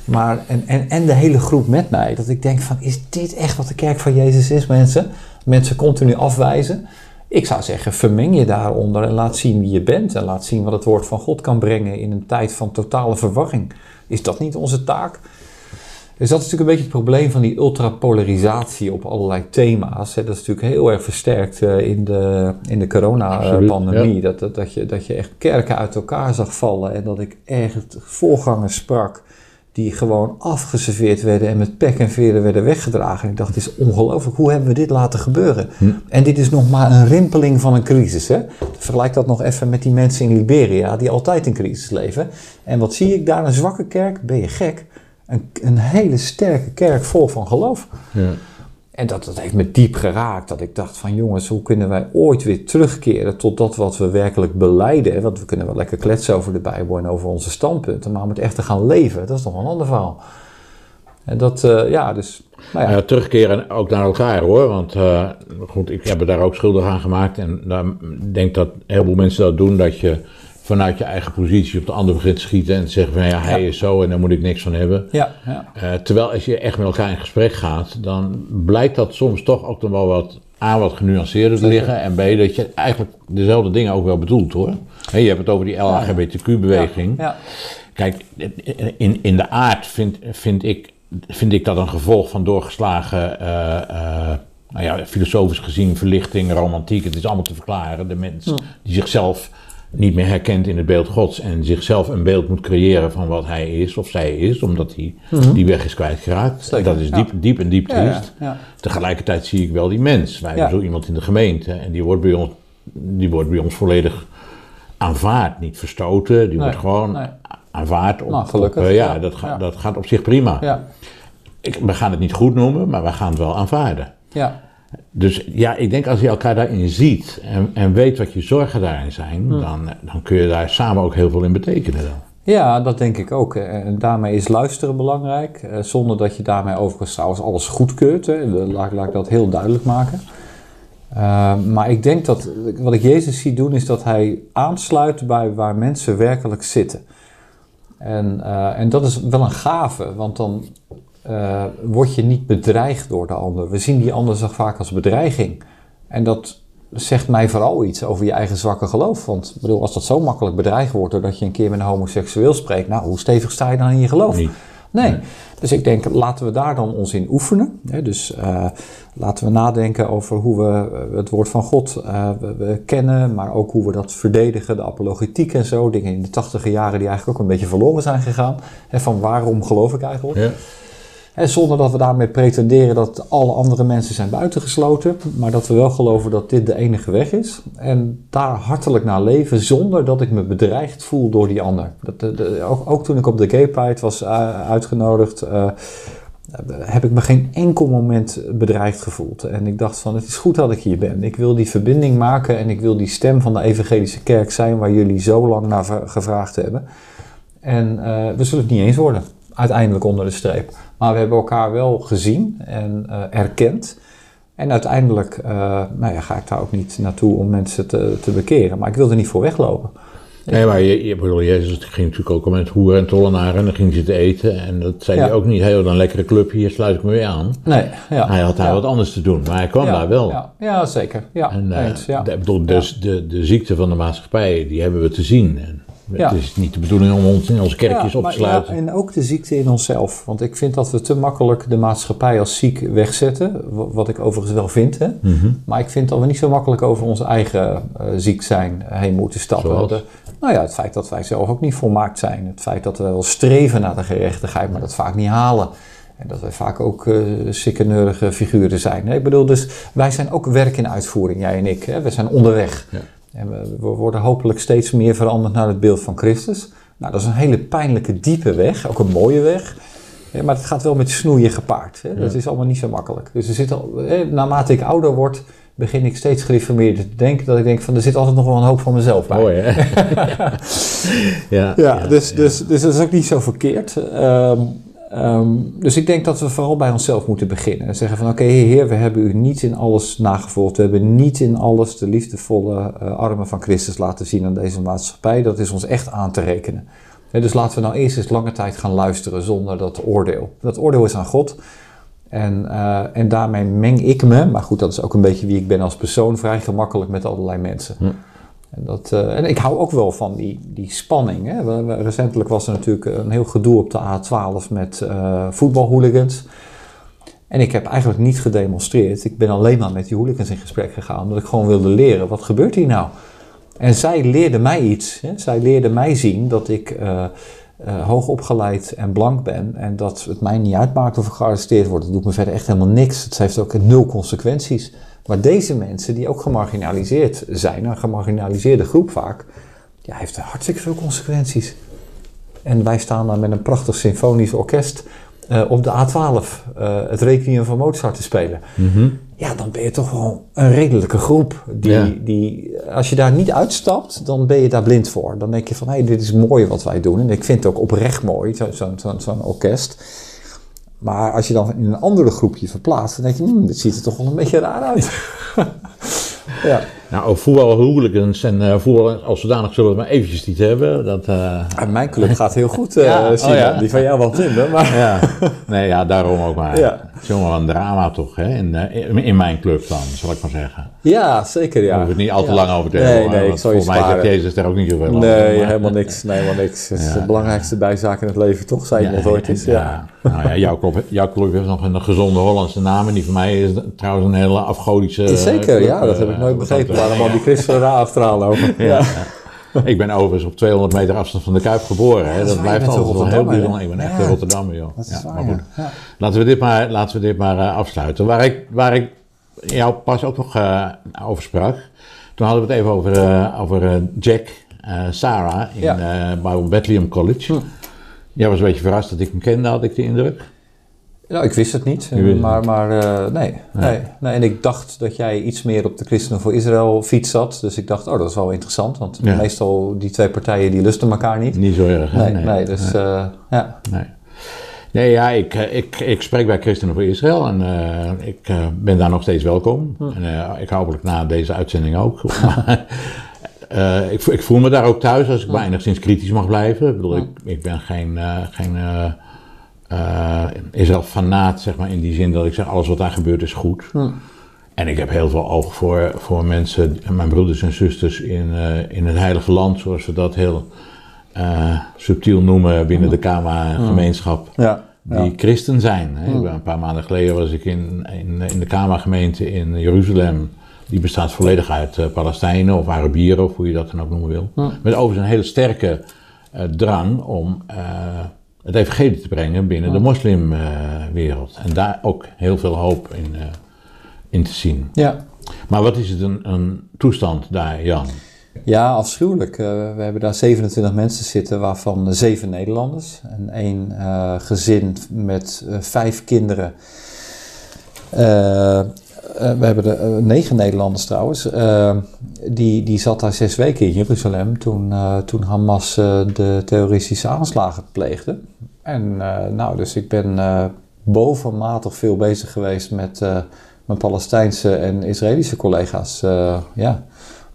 Maar, en, en, en de hele groep met mij, dat ik denk van, is dit echt wat de kerk van Jezus is, mensen? Mensen continu afwijzen. Ik zou zeggen, vermeng je daaronder en laat zien wie je bent. En laat zien wat het woord van God kan brengen in een tijd van totale verwarring. Is dat niet onze taak? Dus dat is natuurlijk een beetje het probleem van die ultrapolarisatie op allerlei thema's. Dat is natuurlijk heel erg versterkt eh, in de, in de coronapandemie. Dat, dat, dat, je, dat je echt kerken uit elkaar zag vallen. En dat ik echt voorgangers sprak die gewoon afgeserveerd werden en met pek en veren werden weggedragen. En ik dacht, het is ongelooflijk. Hoe hebben we dit laten gebeuren? En dit is nog maar een rimpeling van een crisis. Hè? Vergelijk dat nog even met die mensen in Liberia die altijd in crisis leven. En wat zie ik daar? Een zwakke kerk? Ben je gek? Een, een hele sterke kerk vol van geloof. Ja. En dat, dat heeft me diep geraakt. Dat ik dacht van jongens, hoe kunnen wij ooit weer terugkeren tot dat wat we werkelijk beleiden? Want we kunnen wel lekker kletsen over de Bijbel en over onze standpunten. Maar om het echt te gaan leven, dat is nog een ander verhaal. En dat, eh, ja, dus, nou ja. Terugkeren ook naar elkaar hoor. Want eh, goed, ik heb daar ook schuldig aan gemaakt. En daar denk dat heel veel mensen dat doen. Dat je vanuit je eigen positie op de ander begint te schieten. En te zeggen van ja, hij Ja. is zo en daar moet ik niks van hebben. Ja, ja. Eh, terwijl als je echt met elkaar in gesprek gaat, dan blijkt dat soms toch ook nog wel wat A, wat genuanceerder te liggen. En B, dat je eigenlijk dezelfde dingen ook wel bedoelt hoor. Je hebt het over die LHBTQ-beweging. Ja. Kijk, in, in de aard vind, vind, ik, vind ik dat een gevolg van doorgeslagen, eh, eh, nou ja, filosofisch gezien, verlichting, romantiek. Het is allemaal te verklaren. De mens die zichzelf niet meer herkent in het beeld Gods en zichzelf een beeld moet creëren van wat hij is of zij is, omdat hij die weg is kwijtgeraakt. Zeker, Dat is ja. diep, diep en diep ja, triest. ja. Tegelijkertijd zie ik wel die mens. Wij hebben zo iemand in de gemeente en die wordt bij ons, die wordt bij ons volledig aanvaard, niet verstoten. Die wordt gewoon nee. aanvaard. Op, Nou, gelukkig, op, eh, ja, dat, ga- dat gaat op zich prima. Ja. Ik, we gaan het niet goed noemen, maar we gaan het wel aanvaarden. Ja. Dus ja, ik denk als je elkaar daarin ziet en, en weet wat je zorgen daarin zijn, Hm. dan, dan kun je daar samen ook heel veel in betekenen dan. Ja, dat denk ik ook. En daarmee is luisteren belangrijk. eh, Zonder dat je daarmee overigens trouwens alles goedkeurt. Hè. Laat, laat ik dat heel duidelijk maken. Eh, maar ik denk dat wat ik Jezus zie doen is dat hij aansluit bij waar mensen werkelijk zitten. En, eh, en dat is wel een gave, want dan eh, word je niet bedreigd door de ander. We zien die ander zo vaak als bedreiging. En dat zegt mij vooral iets over je eigen zwakke geloof. Want bedoel, als dat zo makkelijk bedreigd wordt doordat je een keer met een homoseksueel spreekt, nou, hoe stevig sta je dan in je geloof? Nee. Dus ik denk, laten we daar dan ons in oefenen. Hè? Dus eh, laten we nadenken over hoe we eh, het woord van God we, we kennen, maar ook hoe we dat verdedigen, de apologetiek en zo. Dingen in de tachtige jaren die eigenlijk ook een beetje verloren zijn gegaan. Hè, van waarom geloof ik eigenlijk? Ja. Zonder dat we daarmee pretenderen dat alle andere mensen zijn buitengesloten, maar dat we wel geloven dat dit de enige weg is. En daar hartelijk naar leven zonder dat ik me bedreigd voel door die ander. Dat, de- ook, toen ik op de Gay Pride was eh, uitgenodigd, eh, heb ik me geen enkel moment bedreigd gevoeld. En ik dacht van, het is goed dat ik hier ben. Ik wil die verbinding maken en ik wil die stem van de evangelische kerk zijn waar jullie zo lang naar gevraagd hebben. En eh, we zullen het niet eens worden, uiteindelijk onder de streep. Maar we hebben elkaar wel gezien en eh, erkend. En uiteindelijk eh, nou ja, ga ik daar ook niet naartoe om mensen te, te bekeren. Maar ik wil er niet voor weglopen. Nee, maar je, je bedoel, Jezus ging natuurlijk ook al met hoeren en tollenaren en dan ging zitten eten. En dat zei Ja. hij ook niet, heel een lekkere club, hier sluit ik me weer aan. Nee, ja. Hij had daar ja. wat anders te doen, maar hij kwam daar wel. Ja, ja zeker. Ja, En eh, eens, ja. de, ik bedoel, dus de, de ziekte van de maatschappij, die hebben we te zien. En Ja. Het is niet de bedoeling om ons in onze kerkjes Ja, op te sluiten. ja, en ook de ziekte in onszelf. Want ik vind dat we te makkelijk de maatschappij als ziek wegzetten. wa- Wat ik overigens wel vind. Hè? Mhm. Maar ik vind dat we niet zo makkelijk over ons eigen eh, ziek zijn heen moeten stappen. De- nou ja, het feit dat wij zelf ook niet volmaakt zijn. Het feit dat we wel streven naar de gerechtigheid, maar dat vaak niet halen. En dat wij vaak ook eh sikkeneurige figuren zijn. hè. Ik bedoel, dus wij zijn ook werk in uitvoering, jij en ik. Hè? We zijn onderweg. Ja. En we, we worden hopelijk steeds meer veranderd naar het beeld van Christus. Nou, dat is een hele pijnlijke, diepe weg. Ook een mooie weg. Maar het gaat wel met snoeien gepaard. Hè? Dat is allemaal niet zo makkelijk. Dus er zit al, hè, naarmate ik ouder word, begin ik steeds gereformeerder te denken. Dat ik denk van, er zit altijd nog wel een hoop van mezelf bij. Mooi, hè? ja, Ja, dus, Dus, dus dat is ook niet zo verkeerd. Ehm, ehm, dus ik denk dat we vooral bij onszelf moeten beginnen. En zeggen van oké, Heer, we hebben u niet in alles nagevolgd. We hebben niet in alles de liefdevolle eh, armen van Christus laten zien aan deze maatschappij. Dat is ons echt aan te rekenen. Dus laten we nou eerst eens lange tijd gaan luisteren zonder dat oordeel. Dat oordeel is aan God. En, eh, en daarmee meng ik me, maar goed, dat is ook een beetje wie ik ben als persoon, vrij gemakkelijk met allerlei mensen. Hm. En, dat, eh, en ik hou ook wel van die, die spanning. Hè. Recentelijk was er natuurlijk een heel gedoe op de A12 met eh voetbalhooligans. En ik heb eigenlijk niet gedemonstreerd. Ik ben alleen maar met die hooligans in gesprek gegaan, omdat ik gewoon wilde leren, wat gebeurt hier nou? En zij leerde mij iets. Hè. Zij leerde mij zien dat ik eh eh, hoogopgeleid en blank ben. En dat het mij niet uitmaakt of ik gearresteerd word. Dat doet me verder echt helemaal niks. Het heeft ook nul consequenties. Maar deze mensen die ook gemarginaliseerd zijn, een gemarginaliseerde groep vaak, ja, heeft hartstikke veel consequenties. En wij staan dan met een prachtig symfonisch orkest eh, op de A12 eh, het Requiem van Mozart te spelen. Mhm. Ja, dan ben je toch wel een redelijke groep. Die, Ja. die, als je daar niet uitstapt, dan ben je daar blind voor. Dan denk je van, hé, dit is mooi wat wij doen. En ik vind het ook oprecht mooi, zo- zo'n zo, zo'n orkest. Maar als je dan in een andere groep je verplaatst, dan denk je, hmm, dit ziet er toch wel een beetje raar uit. ja. Nou, over voetbalhooligans en uh, voetbal als zodanig zullen we het maar eventjes niet hebben. Dat, uh... mijn club gaat heel goed, uh, ja, Simon. Oh ja. Die van jou wat minder, maar... ja. Nee, ja, daarom ook maar. Ja. Het is wel een drama toch, hè? In, in, mijn club dan, zal ik maar zeggen. Ja, zeker, ja. Daar hoef het niet al te lang over te hebben. Nee, nee, ik zal je Voor mij zegt Jezus daar ook niet zoveel Nee, helemaal niks. Nee, helemaal niks. Het is de belangrijkste bijzaak in het leven, toch? Zei iemand ooit eens, ja. Nou ja, jouw club, jouw club heeft nog een gezonde Hollandse naam. En die van mij is trouwens een hele afgodische... Zeker, ja. Dat heb ik nooit begrepen. Waarom al die christenen daar achteraan lopen. ja. Ik ben overigens op 200 meter afstand van de Kuip geboren. Hè. Dat, blijft altijd wel heel bijzonder. Ik ben echt ja. Rotterdam, joh. Ja, maar goed. Laten we dit maar, laten we dit maar uh, afsluiten. Waar ik, waar ik jou pas ook nog uh, over sprak. Toen hadden we het even over, uh, over Jack Sarah in ja. bij Bethlehem College. Hm. Jij was een beetje verrast dat ik hem kende, had ik de indruk. Nou, ik wist het niet, maar, maar uh, nee, nee. nee. En ik dacht dat jij iets meer op de Christenen voor Israël fiets zat. Dus ik dacht, oh, dat is wel interessant. Want meestal die twee partijen die lusten elkaar niet. Niet zo erg, Nee, nee, nee dus uh, ja. Nee. Nee, ja, ik, eh, ik, ik spreek bij Christenen voor Israël en uh, ik uh, ben daar nog steeds welkom. Hm. En ik hopelijk na deze uitzending ook. ik, ik, voel me daar ook thuis als ik hm. maar enigszins kritisch mag blijven. Ik bedoel, hm. ik, ik ben geen, geen uh, is wel fanaat, zeg maar, in die zin dat ik zeg, alles wat daar gebeurt is goed. Hm. En ik heb heel veel oog voor, voor mensen, mijn broeders en zusters in, uh, in het heilige land, zoals we dat heel uh, subtiel noemen binnen de Kama-gemeenschap. Ja. Die christen zijn. Hè. Een paar maanden geleden was ik in, in, in de Kama-gemeente in Jeruzalem. Die bestaat volledig uit Palestijnen of Arabieren, of hoe je dat dan ook noemen wil. Met overigens een hele sterke drang om het evangelie te brengen binnen de moslimwereld. en daar ook heel veel hoop in, uh, in te zien. Ja. Maar wat is het een, een toestand daar, Jan? Ja, afschuwelijk. Uh, we hebben daar 27 mensen zitten, waarvan zeven Nederlanders. En één uh, gezin met vijf kinderen. Eh, we hebben uh, negen Nederlanders trouwens. Uh, die, die zat daar zes weken in Jeruzalem toen, toen Hamas de terroristische aanslagen pleegde. En nou, dus ik ben bovenmatig veel bezig geweest met mijn Palestijnse en Israëlische collega's. ja.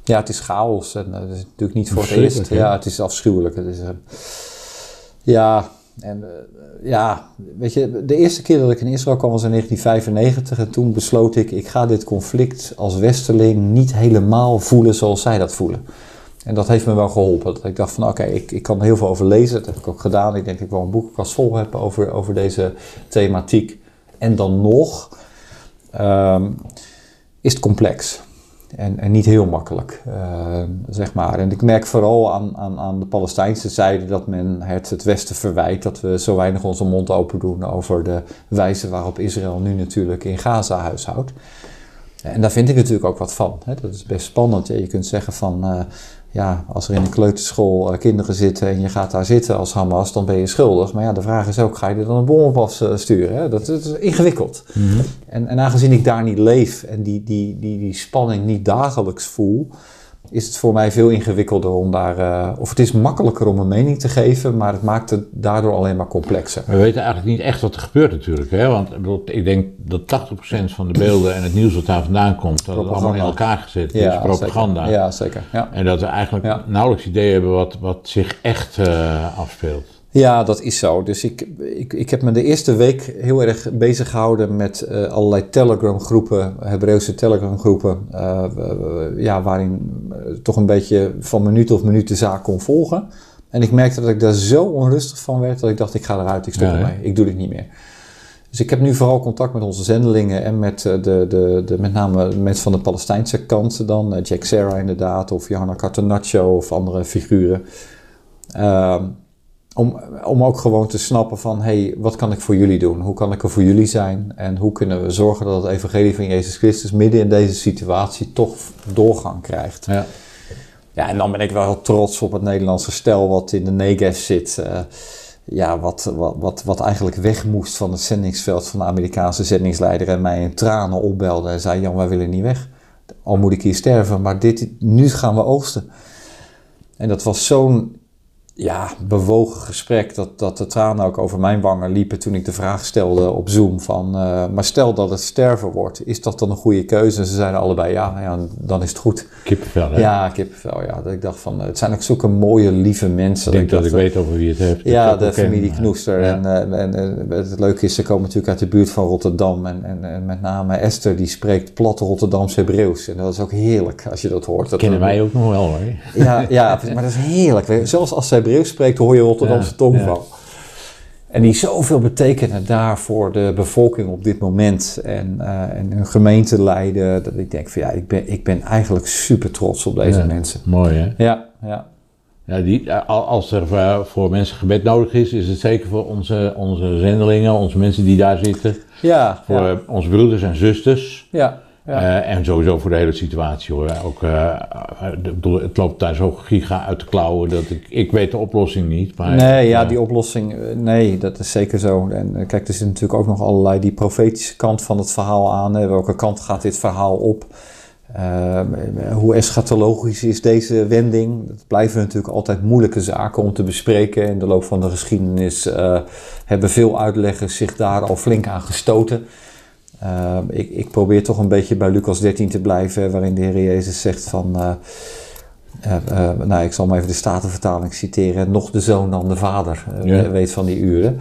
ja, het is chaos en dat is natuurlijk niet voor het eerst. Ja, het is afschuwelijk. Het is, ja, en eh, ja, weet je, de eerste keer dat ik in Israël kwam was in 1995 en toen besloot ik, ik ga dit conflict als westerling niet helemaal voelen zoals zij dat voelen. En dat heeft me wel geholpen. Dat ik dacht van oké, ik, ik kan heel veel over lezen. Dat heb ik ook gedaan. Ik denk dat ik wel een boekenkast vol heb over, over deze thematiek. En dan nog um, is het complex. En, en niet heel makkelijk, uh, zeg maar. En ik merk vooral aan, aan, aan de Palestijnse zijde dat men het, het Westen verwijt dat we zo weinig onze mond open doen over de wijze waarop Israël nu natuurlijk in Gaza huishoudt. En daar vind ik natuurlijk ook wat van. Hè. Dat is best spannend. Je kunt zeggen van, uh, ja, als er in een kleuterschool uh, kinderen zitten en je gaat daar zitten als Hamas, dan ben je schuldig. Maar ja, de vraag is ook, ga je er dan een bom op afsturen? Hè? Dat, dat, is ingewikkeld. Mhm. en, en aangezien ik daar niet leef en die, die, die, die spanning niet dagelijks voel, is het voor mij veel ingewikkelder om daar, uh, of het is makkelijker om een mening te geven, maar het maakt het daardoor alleen maar complexer. We weten eigenlijk niet echt wat er gebeurt natuurlijk, hè? want ik denk dat 80% van de beelden en het nieuws wat daar vandaan komt, dat het allemaal in elkaar gezet is, ja, propaganda. Zeker. Ja, zeker. Ja. En dat we eigenlijk nauwelijks idee hebben wat, wat zich echt uh, afspeelt. Ja, dat is zo. Dus ik, ik, ik heb me de eerste week heel erg bezig gehouden met uh, allerlei Telegram-groepen, Hebreeuwse Telegram-groepen, uh, ja, waarin uh, toch een beetje van minuut of minuut de zaak kon volgen. En ik merkte dat ik daar zo onrustig van werd dat ik dacht, ik ga eruit, ik stop ja, ermee, ik doe dit niet meer. Dus ik heb nu vooral contact met onze zendelingen en met, de, de, de, met name mensen van de Palestijnse kant dan, Jack Serra inderdaad, of Johanna Catenaccio of andere figuren. Uh, om, om ook gewoon te snappen van, hey, wat kan ik voor jullie doen? Hoe kan ik er voor jullie zijn? En hoe kunnen we zorgen dat het evangelie van Jezus Christus midden in deze situatie toch doorgang krijgt? Ja. Ja, en dan ben ik wel heel trots op het Nederlandse stel wat in de Negev zit. Uh, ja, wat, wat, wat, wat eigenlijk weg moest van het zendingsveld van de Amerikaanse zendingsleider en mij in tranen opbelde en zei, Jan, wij willen niet weg. Al moet ik hier sterven, maar dit, nu gaan we oogsten. En dat was zo'n ja, bewogen gesprek dat, dat de tranen ook over mijn wangen liepen toen ik de vraag stelde op Zoom van, eh, maar stel dat het sterven wordt, is dat dan een goede keuze? En ze zeiden allebei ja, ja dan is het goed. Kippenvel, hè? Ja, kippenvel, ja. Dat ik dacht van, het zijn ook zulke mooie, lieve mensen. Ik denk dat, ik weet over wie het heeft. Ja, de ken, familie maar- Knoester. Ja. En, eh, en, en het leuke is, ze komen natuurlijk uit de buurt van Rotterdam. En, en, en met name Esther, die spreekt plat Rotterdams Hebreeuws. En dat is ook heerlijk als je dat hoort. Dat kennen wij ook nog wel, hoor. Ja, ja, maar dat is heerlijk. Zelfs als ze Spreekt, hoor je Rotterdamse tongval. En die zoveel betekenen daar voor de bevolking op dit moment. En, eh, en hun gemeente leiden. Dat ik denk van ja, ik ben, ik ben eigenlijk super trots op deze Ja. mensen. Mooi, hè? Ja, ja. Ja, die, al- als er eh, voor mensen gebed nodig is, is het zeker voor onze, onze zendelingen, onze mensen die daar zitten. Ja, Voor ja, eh, onze broeders en zusters. ja, ja. Eh, en sowieso voor de hele situatie hoor. Ook, eh, eh, het loopt daar zo giga uit de klauwen dat ik, ik weet de oplossing niet. Maar, nee, ja, die oplossing, nee, dat is zeker zo. En kijk, er zit natuurlijk ook nog allerlei die profetische kant van het verhaal aan. Hè. Welke kant gaat dit verhaal op? Hoe eschatologisch is deze wending? Dat blijven natuurlijk altijd moeilijke zaken om te bespreken. In de loop van de geschiedenis hebben veel uitleggers zich daar al flink aan gestoten. Eh, ik, ik probeer toch een beetje bij Lucas 13 te blijven, waarin de Heer Jezus zegt van... eh, eh, eh, nou, ik zal maar even de Statenvertaling citeren. Nog de zoon dan de vader Ja. weet van die uren.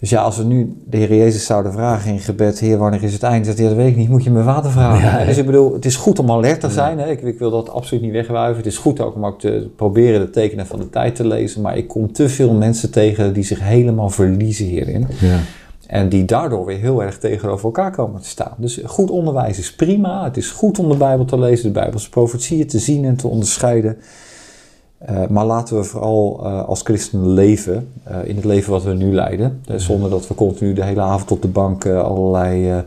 Dus ja, als we nu de Heer Jezus zouden vragen in gebed... Heer, wanneer is het eind? Zegt hij, dat weet ik niet. Moet je mijn vader vragen. Ja. Dus ik bedoel, het is goed om alert te zijn. Hè? Ik, ik wil dat absoluut niet wegwuiven. Het is goed ook om ook te proberen de tekenen van de tijd te lezen. Maar ik kom te veel mensen tegen die zich helemaal verliezen hierin. Ja. En die daardoor weer heel erg tegenover elkaar komen te staan. Dus goed onderwijs is prima. Het is goed om de Bijbel te lezen, de Bijbelse profetieën te zien en te onderscheiden. Eh, maar laten we vooral eh, als christenen leven eh, in het leven wat we nu leiden. Zonder dat we continu de hele avond op de bank allerlei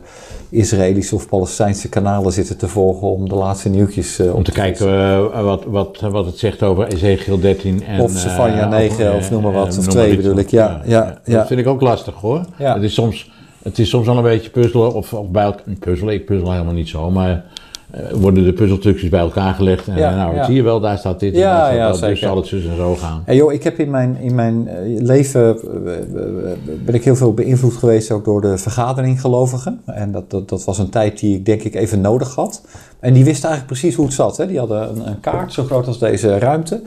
Israëlische of Palestijnse kanalen zitten te volgen om de laatste nieuwtjes eh, Om te kijken eh, wat, wat, wat het zegt over Ezekiel 13 en... Of Zephania eh, 9 of noem maar wat, eh, of noem 2 maar bedoel ik, ja, ja, ja. Dat vind ik ook lastig hoor. Ja. Het, is soms, het is soms wel een beetje puzzelen of, of bij elkaar... Puzzelen, ik puzzel helemaal niet zo, maar... eh, worden de puzzeltukjes bij elkaar gelegd en Ja, eh, nou, ja. zie je wel, daar staat dit en Ja, daar staat ja, dat, dus zal het zus en zo gaan. Hey joh, ik heb in mijn, in mijn eh, leven ben ik heel veel beïnvloed geweest ook door de vergadering gelovigen. En dat, dat, dat was een tijd die ik denk ik even nodig had. En die wisten eigenlijk precies hoe het zat. Hè? Die hadden een, een kaart zo groot als deze ruimte.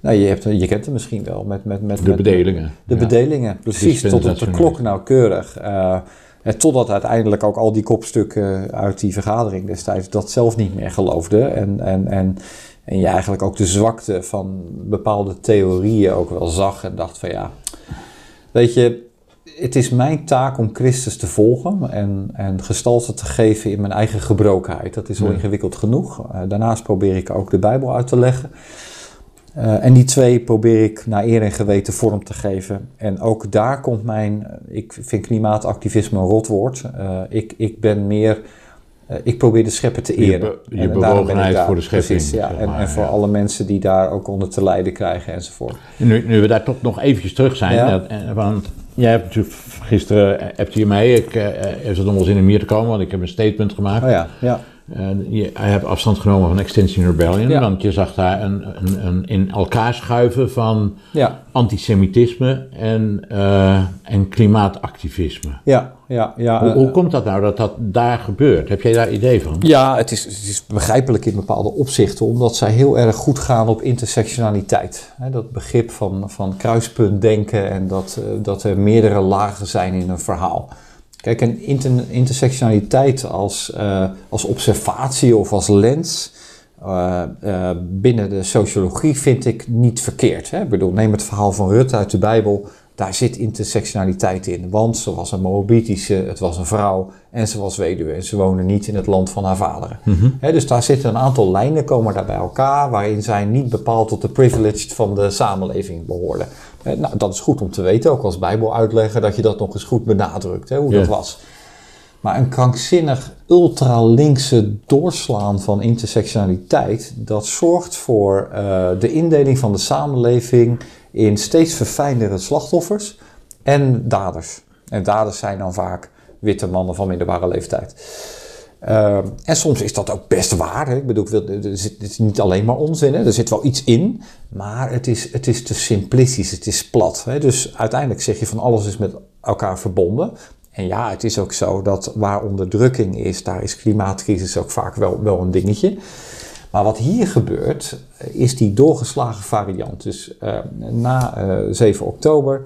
Nou, je, hebt, je kent hem misschien wel met... met, met De met- bedelingen. De bedelingen, precies, tot op de klok nauwkeurig. En totdat uiteindelijk ook al die kopstukken uit die vergadering destijds dat zelf niet meer geloofden. En, en, en, en je eigenlijk ook de zwakte van bepaalde theorieën ook wel zag en dacht van ja, weet je, het is mijn taak om Christus te volgen en, en gestalte te geven in mijn eigen gebrokenheid. Dat is al ingewikkeld genoeg. Eh, daarnaast probeer ik ook de Bijbel uit te leggen. Eh, en die twee probeer ik naar eer en geweten vorm te geven. En ook daar komt mijn, eh, ik vind klimaatactivisme een rotwoord. Eh, ik, ik ben meer, ik probeer de schepper te Je eren. be- je En bewogenheid daar. voor de schepping, Precies, ja. zeg en, maar, en voor ja. alle mensen die daar ook onder te lijden krijgen enzovoort. Nu, nu we daar toch nog eventjes terug zijn, Ja. dat- want jij hebt natuurlijk gisteren hebt je mee, ik heeft het nog wel zin om hier te komen, want ik heb een statement gemaakt. Oh ja, ja. Je, hij hebt afstand genomen van Extinction Rebellion, Ja. want je zag daar een, een, een in elkaar schuiven van Ja, antisemitisme en, eh, en klimaatactivisme. ja, ja. ja. Hoe, hoe komt dat nou dat dat daar gebeurt? Heb jij daar idee van? Ja, het is, het is begrijpelijk in bepaalde opzichten, omdat zij heel erg goed gaan op intersectionaliteit. Dat begrip van, van kruispuntdenken en dat, eh, dat er meerdere lagen zijn in een verhaal. Kijk, een inter- intersectionaliteit als, eh, als observatie of als lens eh, eh, binnen de sociologie vind ik niet verkeerd. Hè? Ik bedoel, neem het verhaal van Rut uit de Bijbel. Daar zit intersectionaliteit in. Want ze was een Moabitische, het was een vrouw en ze was weduwe. En ze woonde niet in het land van haar vaderen. Hè, dus daar zitten een aantal lijnen komen daar bij elkaar... waarin zij niet bepaald tot de privileged van de samenleving behoorden. Hè, nou, dat is goed om te weten, ook als bijbeluitlegger... dat je dat nog eens goed benadrukt, hè, hoe dat was. Maar een krankzinnig ultralinkse doorslaan van intersectionaliteit, dat zorgt voor eh, de indeling van de samenleving in steeds verfijndere slachtoffers en daders. En daders zijn dan vaak witte mannen van middelbare leeftijd. Uh, en soms is dat ook best waar. Ik bedoel, het is niet alleen maar onzin. Hè? Er zit wel iets in. Maar het is, het is te simplistisch. Het is plat. Hè? Dus uiteindelijk zeg je van alles is met elkaar verbonden. En ja, het is ook zo dat waar onderdrukking is, daar is klimaatcrisis ook vaak wel, wel een dingetje. Maar wat hier gebeurt, is die doorgeslagen variant. Dus uh, na uh, 7 oktober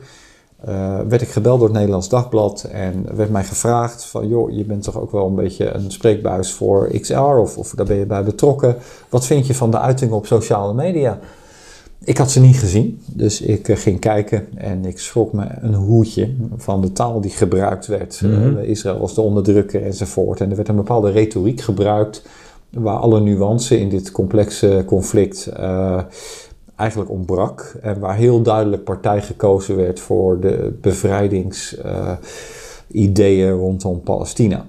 uh, werd ik gebeld door het Nederlands Dagblad en werd mij gevraagd van, joh, je bent toch ook wel een beetje een spreekbuis voor XR of, of daar ben je bij betrokken. Wat vind je van de uitingen op sociale media? Ik had ze niet gezien, dus ik uh, ging kijken en ik schrok me een hoedje van de taal die gebruikt werd. Mm -hmm. uh, Israël was de onderdrukker enzovoort. En er werd een bepaalde retoriek gebruikt waar alle nuance in dit complexe conflict uh, eigenlijk ontbrak. En waar heel duidelijk partij gekozen werd voor de bevrijdingsideeën rondom Palestina.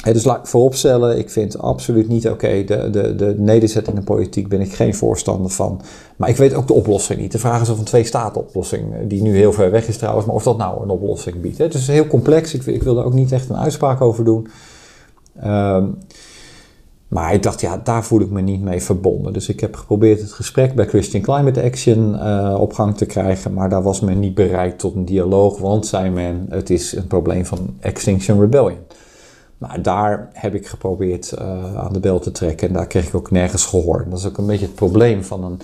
He, dus laat ik vooropstellen, ik vind absoluut niet oké, de, de, de nederzetting in politiek ben ik geen voorstander van. Maar ik weet ook de oplossing niet. De vraag is of een twee-staten-oplossing, die nu heel ver weg is trouwens, maar of dat nou een oplossing biedt. He, het is heel complex, ik, ik wil daar ook niet echt een uitspraak over doen. Um, maar ik dacht, ja, daar voel ik me niet mee verbonden. Dus ik heb geprobeerd het gesprek bij Christian Climate Action uh, op gang te krijgen. Maar daar was men niet bereid tot een dialoog, want zei men, het is een probleem van Extinction Rebellion. Maar daar heb ik geprobeerd uh, aan de bel te trekken en daar kreeg ik ook nergens gehoor. Dat is ook een beetje het probleem van een,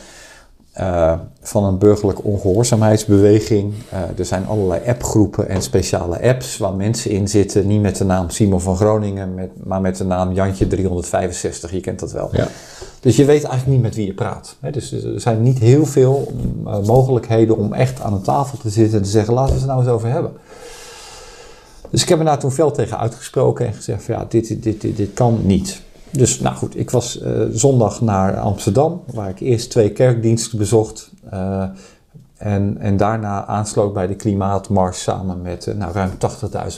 uh, van een burgerlijke ongehoorzaamheidsbeweging. Uh, er zijn allerlei appgroepen en speciale apps waar mensen in zitten. Niet met de naam Simon van Groningen, met, maar met de naam Jantje 365. Je kent dat wel. Ja. Dus je weet eigenlijk niet met wie je praat. Hè? Dus er zijn niet heel veel uh, mogelijkheden om echt aan een tafel te zitten en te zeggen: laten we het nou eens over hebben. Dus ik heb me daar toen fel tegen uitgesproken en gezegd: van, ja, dit, dit, dit, dit kan niet. Dus nou goed, ik was uh, zondag naar Amsterdam, waar ik eerst twee kerkdiensten bezocht. Uh, en, en daarna aansloot bij de klimaatmars samen met uh, nou, ruim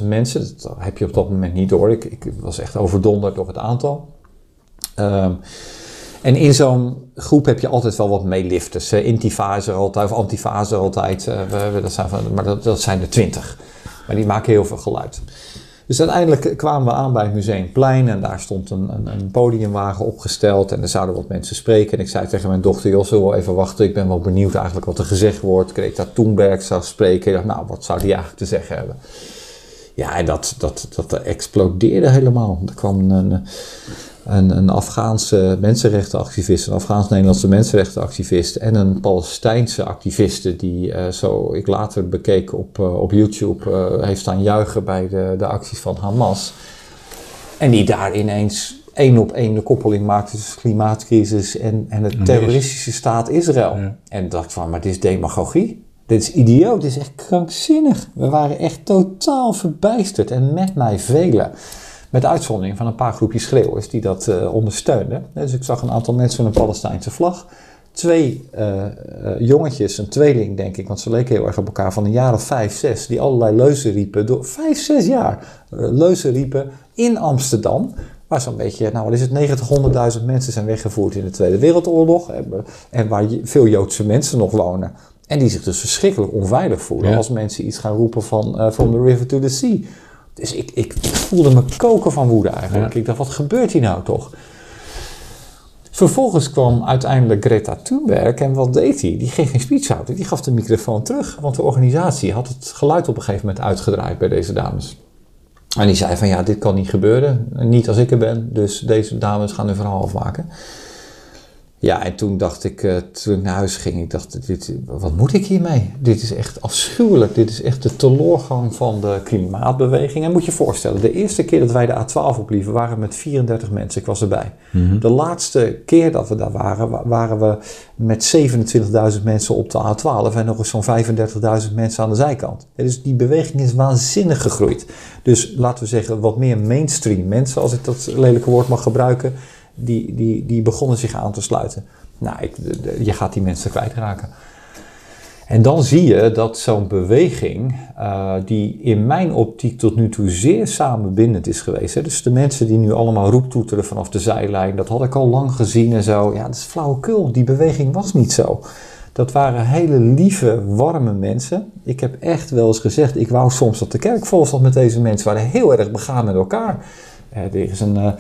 80.000 mensen. Dat heb je op dat moment niet door. Ik, ik was echt overdonderd door het aantal. Um, en in zo'n groep heb je altijd wel wat meelifters. Uh, Intifa is er altijd, of Antifa is er altijd. We, dat zijn van, maar dat, dat zijn er twintig. Maar die maken heel veel geluid. Dus uiteindelijk kwamen we aan bij het Museumplein en daar stond een, een, een, podiumwagen opgesteld en er zouden wat mensen spreken. En ik zei tegen mijn dochter, zullen we even wachten? Ik ben wel benieuwd eigenlijk wat er gezegd wordt. Greta Thunberg zou spreken. Ik dacht, nou, wat zou die eigenlijk te zeggen hebben? Ja, en dat, dat, dat explodeerde helemaal. Er kwam een, een, een Afghaanse mensenrechtenactivist, een Afghaans-Nederlandse mensenrechtenactivist en een Palestijnse activiste die, uh, zo ik later bekeek op, uh, op YouTube, uh, heeft staan juichen bij de, de acties van Hamas. En die daar ineens één op één de koppeling maakte tussen klimaatcrisis en, en de terroristische staat Israël. Ja. En dacht van, maar dit is demagogie. Dit is idioot, dit is echt krankzinnig. We waren echt totaal verbijsterd en met mij velen. Met uitzondering van een paar groepjes schreeuwers die dat uh, ondersteunden. Dus ik zag een aantal mensen met een Palestijnse vlag. Twee uh, uh, jongetjes, een tweeling denk ik, want ze leken heel erg op elkaar, van een jaar of vijf, zes, die allerlei leuzen riepen, door vijf, zes jaar leuzen riepen in Amsterdam. Waar zo'n beetje, nou wat is het, 90, 100.000 mensen zijn weggevoerd in de Tweede Wereldoorlog. En waar veel Joodse mensen nog wonen. En die zich dus verschrikkelijk onveilig voelen ja. als mensen iets gaan roepen van From the River to the Sea. Dus ik, ik, ik, voelde me koken van woede eigenlijk. Ja. Ik dacht, wat gebeurt hier nou toch? Vervolgens kwam uiteindelijk Greta Thunberg en wat deed hij? Die ging geen speech houden, die gaf de microfoon terug. Want de organisatie had het geluid op een gegeven moment uitgedraaid bij deze dames. En die zei van ja, dit kan niet gebeuren. Niet als ik er ben, dus deze dames gaan hun verhaal afmaken. Ja, en toen dacht ik, uh, toen ik naar huis ging, ik dacht, dit, wat moet ik hiermee? Dit is echt afschuwelijk. Dit is echt de teloorgang van de klimaatbeweging. En moet je je voorstellen, de eerste keer dat wij de A12 oplieven, waren we met 34 mensen. Ik was erbij. Mm -hmm. De laatste keer dat we daar waren, waren we met 27.000 mensen op de A12 en nog eens zo'n 35.000 mensen aan de zijkant. Dus die beweging is waanzinnig gegroeid. Dus laten we zeggen, wat meer mainstream mensen, als ik dat lelijke woord mag gebruiken, die, die, die begonnen zich aan te sluiten. Nou, ik, je gaat die mensen kwijtraken. En dan zie je dat zo'n beweging, uh, die in mijn optiek tot nu toe zeer samenbindend is geweest. Hè? Dus de mensen die nu allemaal roeptoeteren vanaf de zijlijn, dat had ik al lang gezien en zo. Ja, dat is flauwekul. Die beweging was niet zo. Dat waren hele lieve, warme mensen. Ik heb echt wel eens gezegd, ik wou soms dat de kerk vol met deze mensen. waren heel erg begaan met elkaar. Eh, er is een, eh,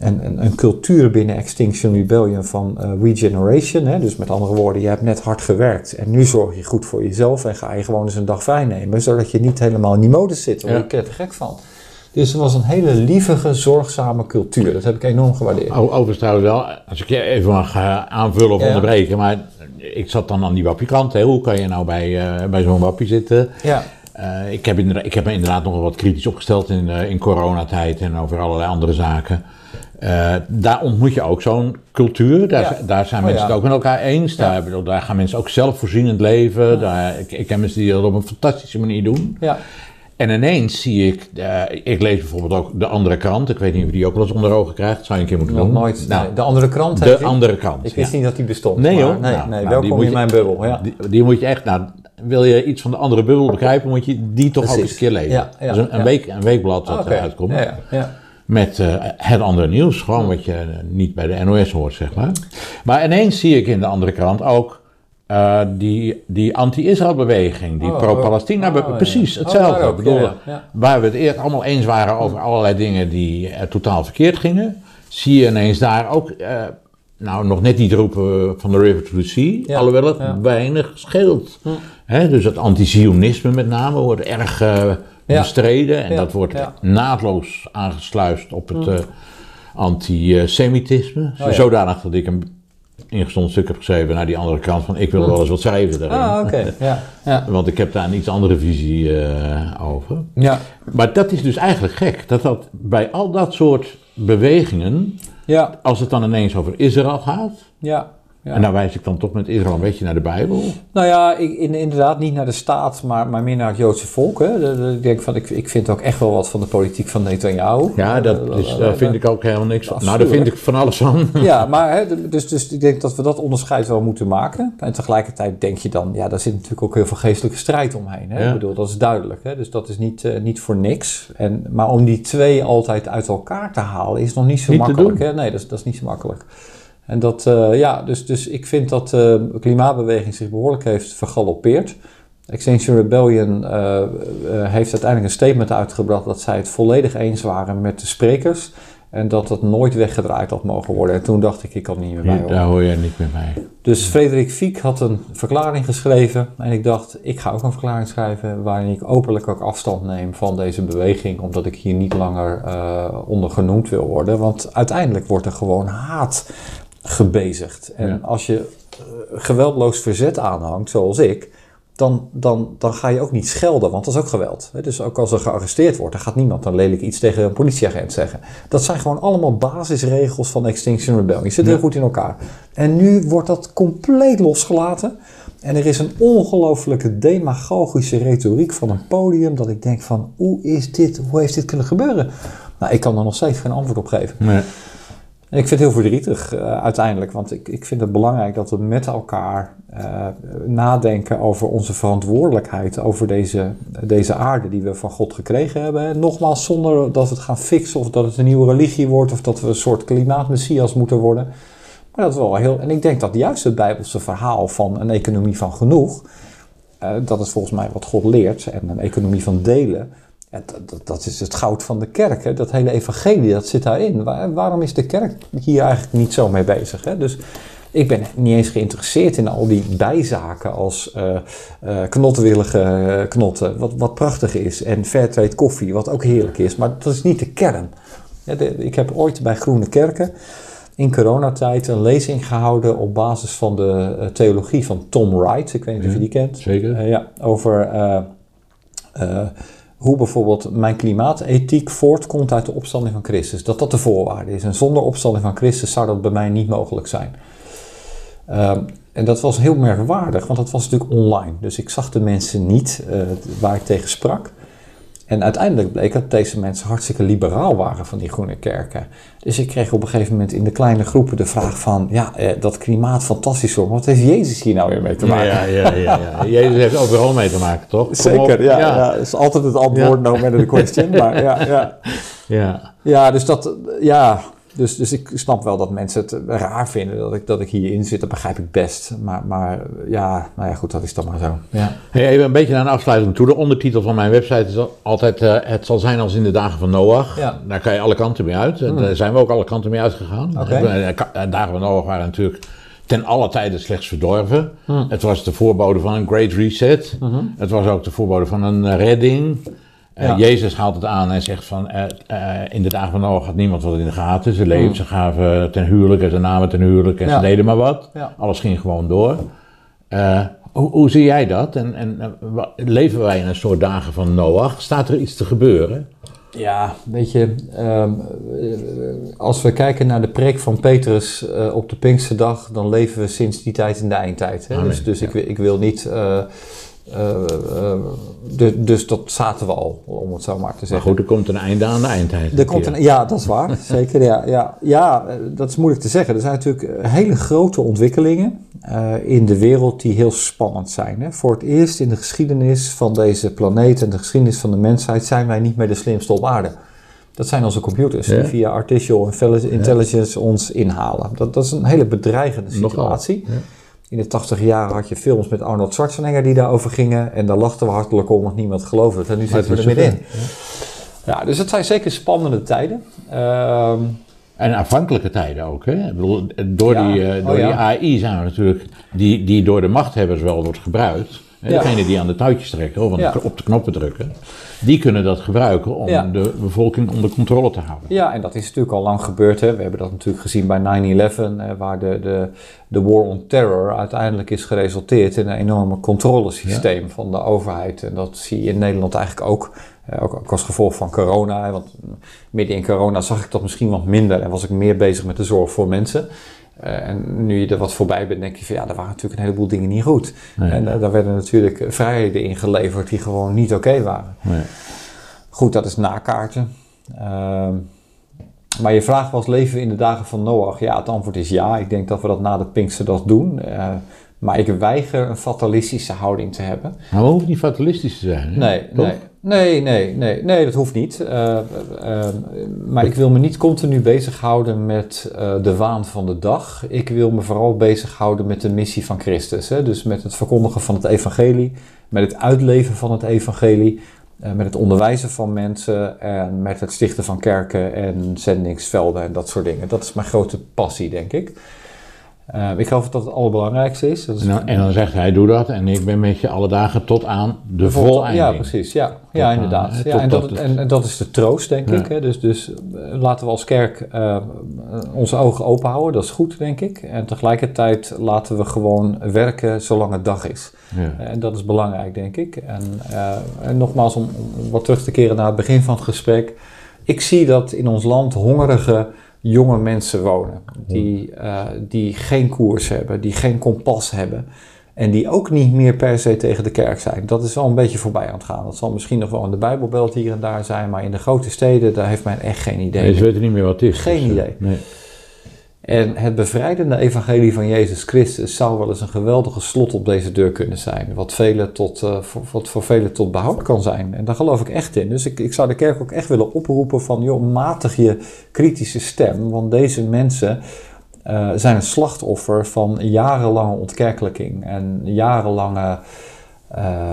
een, een, een cultuur binnen Extinction Rebellion van eh, regeneration. Hè? Dus met andere woorden, je hebt net hard gewerkt en nu zorg je goed voor jezelf en ga je gewoon eens een dag vrij nemen, zodat je niet helemaal in die modus zit, waar Ja. je er te gek van. Dus het was een hele lievige, zorgzame cultuur. Dat heb ik enorm gewaardeerd. Overigens trouwens wel, als ik je even mag eh, aanvullen of Ja. onderbreken, maar ik zat dan aan die wappiekant. Hè. Hoe kan je nou bij, eh, bij zo'n wappie zitten? Ja, ik, heb ik heb me inderdaad nog wat kritisch opgesteld in, in coronatijd en over allerlei andere zaken. Eh, daar ontmoet je ook zo'n cultuur. Daar, Ja. daar zijn Oh, mensen ja. het ook met elkaar eens. Daar, Ja. bedoel, daar gaan mensen ook zelfvoorzienend leven. Daar, ik, ik ken mensen die dat op een fantastische manier doen. ja, En ineens zie ik, eh, ik lees bijvoorbeeld ook de andere krant. Ik weet niet of je die ook wel eens onder ogen krijgt. Zou je een keer moeten nog doen. nooit. Nou, nee, de andere krant de andere kant. Ik wist niet dat die bestond. Nee maar hoor. Nee, Nou, nee nou, die welkom in je- mijn bubbel. Die, die moet je echt, nou, wil je iets van de andere bubbel begrijpen, moet je die toch ook eens een keer lezen. Ja, dat een, een, week, een weekblad dat Ah, oké. eruit komt. Ja. Met eh, het andere nieuws, gewoon wat je eh, niet bij de NOS hoort, zeg maar. Maar ineens zie ik in de andere krant ook eh, die, die anti-Israël-beweging, die Oh, oh. Precies Oh, hetzelfde. ook, bedoel, ja, ja. Waar we het eerst allemaal eens waren over allerlei dingen die totaal verkeerd gingen, zie je ineens daar ook, nou nog net niet roepen van the river to the sea, alhoewel het weinig scheelt. Hè, dus het anti-Zionisme met name wordt erg. Bestreden en dat wordt naadloos aangesluist op het eh, antisemitisme. Oh. Zodanig dat ik een ingestond stuk heb geschreven naar die andere kant van ik wil wel eens wat schrijven daarin. Ah, oké. Ja, ja. Want ik heb daar een iets andere visie eh, over. Ja, Maar dat is dus eigenlijk gek. Dat dat bij al dat soort bewegingen, ja, als het dan ineens over Israël gaat, ja. Ja. en dan wijs ik dan toch met Israël een beetje naar de Bijbel. Nou ja, ik, in, inderdaad niet naar de staat, maar, maar meer naar het Joodse volk. Hè. De- de- ik denk van, ik, ik vind ook echt wel wat van de politiek van Netanyahu. Ja, dat Eh, is, eh, daar eh, vind ik ook helemaal niks van. Nou, daar vind ik van alles van. Ja, maar hè, dus, dus ik denk dat we dat onderscheid wel moeten maken. En tegelijkertijd denk je dan, ja, daar zit natuurlijk ook heel veel geestelijke strijd omheen. Hè? Ja. Ik bedoel, dat is duidelijk. Hè? Dus dat is niet, eh, niet voor niks. En, maar om die twee altijd uit elkaar te halen is nog niet zo Niet makkelijk. Hè? Nee, dat is, dat is niet zo makkelijk. En dat, eh, ja, dus, dus ik vind dat eh, de klimaatbeweging zich behoorlijk heeft vergalopeerd. Extinction Rebellion eh, heeft uiteindelijk een statement uitgebracht dat zij het volledig eens waren met de sprekers. En dat het nooit weggedraaid had mogen worden. En toen dacht ik, ik kan niet meer bij horen. daar hoor je niet meer bij. Dus Frederik Fiek had een verklaring geschreven. En ik dacht, ik ga ook een verklaring schrijven waarin ik openlijk ook afstand neem van deze beweging. Omdat ik hier niet langer onder genoemd wil worden. Want uiteindelijk wordt er gewoon haat gebezigd. En Ja. als je eh, geweldloos verzet aanhangt, zoals ik, dan, dan, dan ga je ook niet schelden, want dat is ook geweld. hè. Dus ook als er gearresteerd wordt, dan gaat niemand dan lelijk iets tegen een politieagent zeggen. Dat zijn gewoon allemaal basisregels van Extinction Rebellion. Die zitten heel goed in elkaar. En nu wordt dat compleet losgelaten. En er is een ongelooflijke demagogische retoriek van een podium dat ik denk van, hoe is dit, hoe heeft dit kunnen gebeuren? Nou, ik kan er nog steeds geen antwoord op geven. Nee. En ik vind het heel verdrietig eh, uiteindelijk, want ik, ik vind het belangrijk dat we met elkaar eh, nadenken over onze verantwoordelijkheid over deze, deze aarde die we van God gekregen hebben. En nogmaals, zonder dat we het gaan fixen of dat het een nieuwe religie wordt of dat we een soort klimaatmessias moeten worden. Maar dat is wel heel. En ik denk dat juist het Bijbelse verhaal van een economie van genoeg, eh, dat is volgens mij wat God leert, en een economie van delen. Dat, dat, dat is het goud van de kerk. Hè? Dat hele evangelie, dat zit daarin. Waar- waarom is de kerk hier eigenlijk niet zo mee bezig? Hè? Dus ik ben niet eens geïnteresseerd in al die bijzaken als eh, knotwillige eh, knotten, wat, wat prachtig is. En fairtrade koffie, wat ook heerlijk is. Maar dat is niet de kern. Ja, de- ik heb ooit bij Groene Kerken in coronatijd een lezing gehouden op basis van de theologie van Tom Wright. Ik weet niet of je die kent. Zeker. Ja, over hoe bijvoorbeeld mijn klimaatethiek voortkomt uit de opstanding van Christus. Dat dat de voorwaarde is. En zonder opstanding van Christus zou dat bij mij niet mogelijk zijn. Ehm, en dat was heel merkwaardig, want dat was natuurlijk online. Dus ik zag de mensen niet eh, waar ik tegen sprak. En uiteindelijk bleek dat deze mensen hartstikke liberaal waren van die groene kerken. Dus ik kreeg op een gegeven moment in de kleine groepen de vraag van... ja, eh, dat klimaat fantastisch hoor, wat heeft Jezus hier nou weer mee te maken? Ja, ja, ja, ja. Jezus heeft overal mee te maken, toch? Kom. Zeker, ja, ja. Dat is altijd het antwoord, no matter the question. Maar ja, ja. ja. ja, dus dat, ja, Dus, dus ik snap wel dat mensen het raar vinden dat ik, dat ik hierin zit. Dat begrijp ik best. Maar, maar ja, nou ja, goed, dat is dan maar zo. Ja. Hey, even een beetje naar een afsluiting toe. De ondertitel van mijn website is altijd: uh, Het zal zijn als in de dagen van Noach. Ja. Daar kan je alle kanten mee uit. En daar zijn we ook alle kanten mee uitgegaan. Oké. De dagen van Noach waren natuurlijk ten alle tijde slechts verdorven. Het was de voorbode van een Great Reset. Het was ook de voorbode van een eh, redding. Ja. Jezus haalt het aan en zegt van eh, eh, in de dagen van Noach had niemand wat in de gaten. Ze leefden, ze gaven ten huwelijk en ze namen ten huwelijk en Ja. ze deden maar wat. Ja. Alles ging gewoon door. Eh, hoe, hoe zie jij dat? En, en eh, leven wij in een soort dagen van Noach? Staat er iets te gebeuren? Ja, weet je, ehm, eh, als we kijken naar de preek van Petrus eh, op de Pinksterdag, dan leven we sinds die tijd in de eindtijd. Hè? Amen, Dus, dus ja. ik, ik wil niet. eh, eh, eh, dus, dus dat zaten we al, om het zo maar te Maar zeggen. goed, er komt een einde aan de eindtijd. Er komt een, ja, dat is waar. Zeker. Ja, ja, ja, eh, dat is moeilijk te zeggen. Er zijn natuurlijk eh, hele grote ontwikkelingen eh, in de wereld die heel spannend zijn. Hè. Voor het eerst in de geschiedenis van deze planeet en de geschiedenis van de mensheid zijn wij niet meer de slimste op aarde. Dat zijn onze computers Ja. die via artificial intelli- intelligence ons inhalen. Dat, dat is een hele bedreigende Nogal, situatie. ja. In de 80 jaar had je films met Arnold Schwarzenegger die daarover gingen. En daar lachten we hartelijk om, want niemand geloofde het. En nu zitten we er middenin. Ja, dus het zijn zeker spannende tijden. Ehm, En afhankelijke tijden ook. Hè? Ik bedoel, door Ja. die, eh, door Oh, ja. die AI zijn we natuurlijk, die, die door de machthebbers wel wordt gebruikt. Ja. Degene die aan de touwtjes trekken of Ja. op de knoppen drukken, die kunnen dat gebruiken om Ja. de bevolking onder controle te houden. ja, en dat is natuurlijk al lang gebeurd. Hè. We hebben dat natuurlijk gezien bij 9-11, eh, waar de, de, de war on terror uiteindelijk is geresulteerd in een enorme controlesysteem van de overheid. En dat zie je in Nederland eigenlijk ook. ook, ook als gevolg van corona. Want midden in corona zag ik dat misschien wat minder en was ik meer bezig met de zorg voor mensen. Eh, en nu je er wat voorbij bent, denk je van ja, er waren natuurlijk een heleboel dingen niet goed. Nee. En eh, daar werden natuurlijk vrijheden ingeleverd die gewoon niet oké waren. Nee. Goed, dat is nakaarten. Ehm, maar je vraag was, leven we in de dagen van Noach? Ja, het antwoord is ja. Ik denk dat we dat na de Pinksterdag doen. Eh, maar ik weiger een fatalistische houding te hebben. Maar we hoeven niet fatalistisch te zijn. Hè? Nee, Toch? nee, nee, nee, nee, nee, dat hoeft niet. Eh, eh, maar ik wil me niet continu bezighouden met eh, de waan van de dag. Ik wil me vooral bezighouden met de missie van Christus. Hè? Dus met het verkondigen van het evangelie, met het uitleven van het evangelie, eh, met het onderwijzen van mensen en met het stichten van kerken en zendingsvelden en dat soort dingen. Dat is mijn grote passie, denk ik. Eh, ik geloof dat het allerbelangrijkste is. Dat is En dan, en dan zegt hij, doe dat en ik ben met je alle dagen tot aan de voleinding. Ja, precies. Ja, ja inderdaad. Ja, en, dat, dat en, en dat is de troost, denk Ja. ik. Hè? Dus, dus eh, laten we als kerk eh, onze ogen open houden. Dat is goed, denk ik. En tegelijkertijd laten we gewoon werken zolang het dag is. Ja. En dat is belangrijk, denk ik. En, en nogmaals, om, om wat terug te keren naar het begin van het gesprek. Ik zie dat in ons land hongerige jonge mensen wonen. Die, eh, die geen koers hebben, die geen kompas hebben. En die ook niet meer per se tegen de kerk zijn. Dat is wel een beetje voorbij aan het gaan. Dat zal misschien nog wel in de Bijbelbelt hier en daar zijn. Maar in de grote steden, daar heeft men echt geen idee. Nee, ze weten niet meer wat het is. Geen Dus, eh, idee. Nee. En het bevrijdende evangelie van Jezus Christus zou wel eens een geweldige slot op deze deur kunnen zijn. Wat, velen tot, eh, voor, wat voor velen tot behoud kan zijn. En daar geloof ik echt in. Dus ik, ik zou de kerk ook echt willen oproepen van, joh, matig je kritische stem. Want deze mensen eh, zijn een slachtoffer van jarenlange ontkerkelijking. En jarenlange... eh,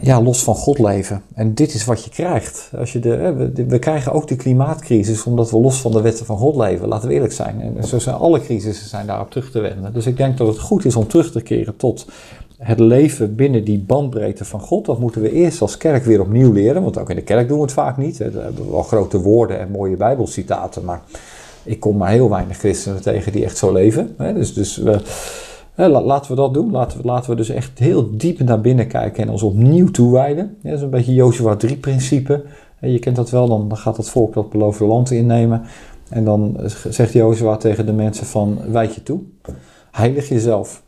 ja, los van God leven. En dit is wat je krijgt. Als je de, we, we krijgen ook de klimaatcrisis omdat we los van de wetten van God leven. Laten we eerlijk zijn. En zo zijn alle crisissen zijn daarop terug te wenden. Dus ik denk dat het goed is om terug te keren tot het leven binnen die bandbreedte van God. Dat moeten we eerst als kerk weer opnieuw leren. Want ook in de kerk doen we het vaak niet. We hebben wel grote woorden en mooie bijbelcitaten. Maar ik kom maar heel weinig christenen tegen die echt zo leven. Dus, dus we... Laten we dat doen. Laten we, laten we dus echt heel diep naar binnen kijken en ons opnieuw toewijden. Ja, dat is een beetje Joshua 3-principe. Je kent dat wel, dan, gaat het volk dat beloofde land innemen. En dan eh, zegt Joshua tegen de mensen van, wijd je toe. Heilig jezelf.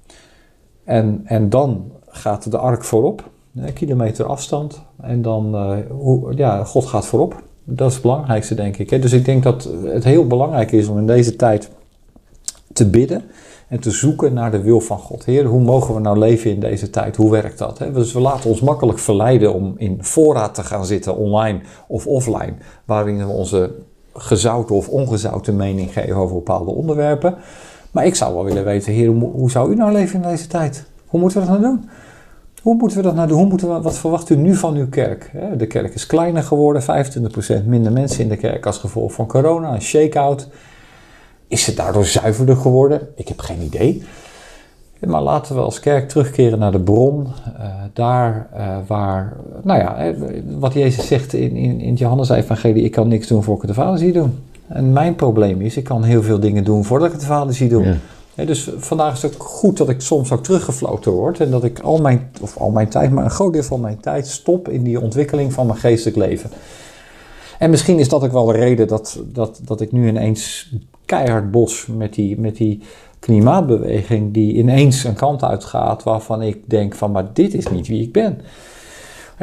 En, en dan gaat de ark voorop. Een kilometer afstand. En dan, eh, ja, God gaat voorop. Dat is het belangrijkste, denk ik. Dus ik denk dat het heel belangrijk is om in deze tijd te bidden en te zoeken naar de wil van God. Heer, hoe mogen we nou leven in deze tijd? Hoe werkt dat? Dus we laten ons makkelijk verleiden om in voorraad te gaan zitten, online of offline, waarin we onze gezouten of ongezouten mening geven over bepaalde onderwerpen. Maar ik zou wel willen weten, heer, hoe, zou u nou leven in deze tijd? Hoe moeten we dat nou doen? Hoe moeten we dat nou doen? Hoe moeten we, wat verwacht u nu van uw kerk? De kerk is kleiner geworden, 25% minder mensen in de kerk als gevolg van corona, een shake-out. Is het daardoor zuiverder geworden? Ik heb geen idee. Maar laten we als kerk terugkeren naar de bron, uh, daar uh, waar, nou ja, wat Jezus zegt in, in, in het Johannes-evangelie, ik kan niks doen voor ik het de Vader zie doen. En mijn probleem is, ik kan heel veel dingen doen voordat ik het de Vader zie doen. Ja. dus vandaag is het ook goed dat ik soms ook teruggefloten word en dat ik al mijn, of al mijn tijd, maar een groot deel van mijn tijd stop in die ontwikkeling van mijn geestelijk leven. En misschien is dat ook wel de reden dat, dat, dat ik nu ineens keihard bos met die, met die klimaatbeweging die ineens een kant uitgaat waarvan ik denk van, maar dit is niet wie ik ben.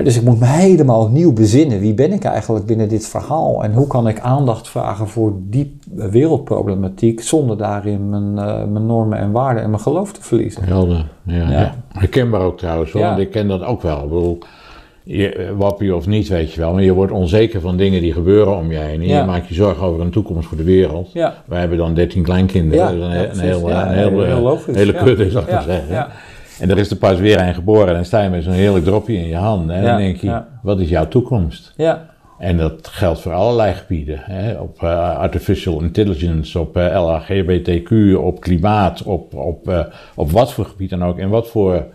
Dus ik moet me helemaal opnieuw bezinnen. Wie ben ik eigenlijk binnen dit verhaal? En hoe kan ik aandacht vragen voor die wereldproblematiek zonder daarin mijn, uh, mijn normen en waarden en mijn geloof te verliezen? Helder, ja. ja. Herkenbaar ook trouwens, hoor. want ik ken dat ook wel. Ik bedoel, je, wappie of niet, weet je wel. Maar je wordt onzeker van dingen die gebeuren om je heen. En je maakt je zorgen over een toekomst voor de wereld. Ja. Wij hebben dan 13 kleinkinderen. Ja, dus een, heel, een heel, heel logisch. hele kudde, zou ik maar zeggen. En er is er pas weer een geboren en sta je met zo'n heerlijk dropje in je hand. En dan denk je, wat is jouw toekomst? Ja, En dat geldt voor allerlei gebieden. Hè? Op eh, artificial intelligence, op eh, LHGBTQ, op klimaat, op, op, eh, op wat voor gebied dan ook. En wat voor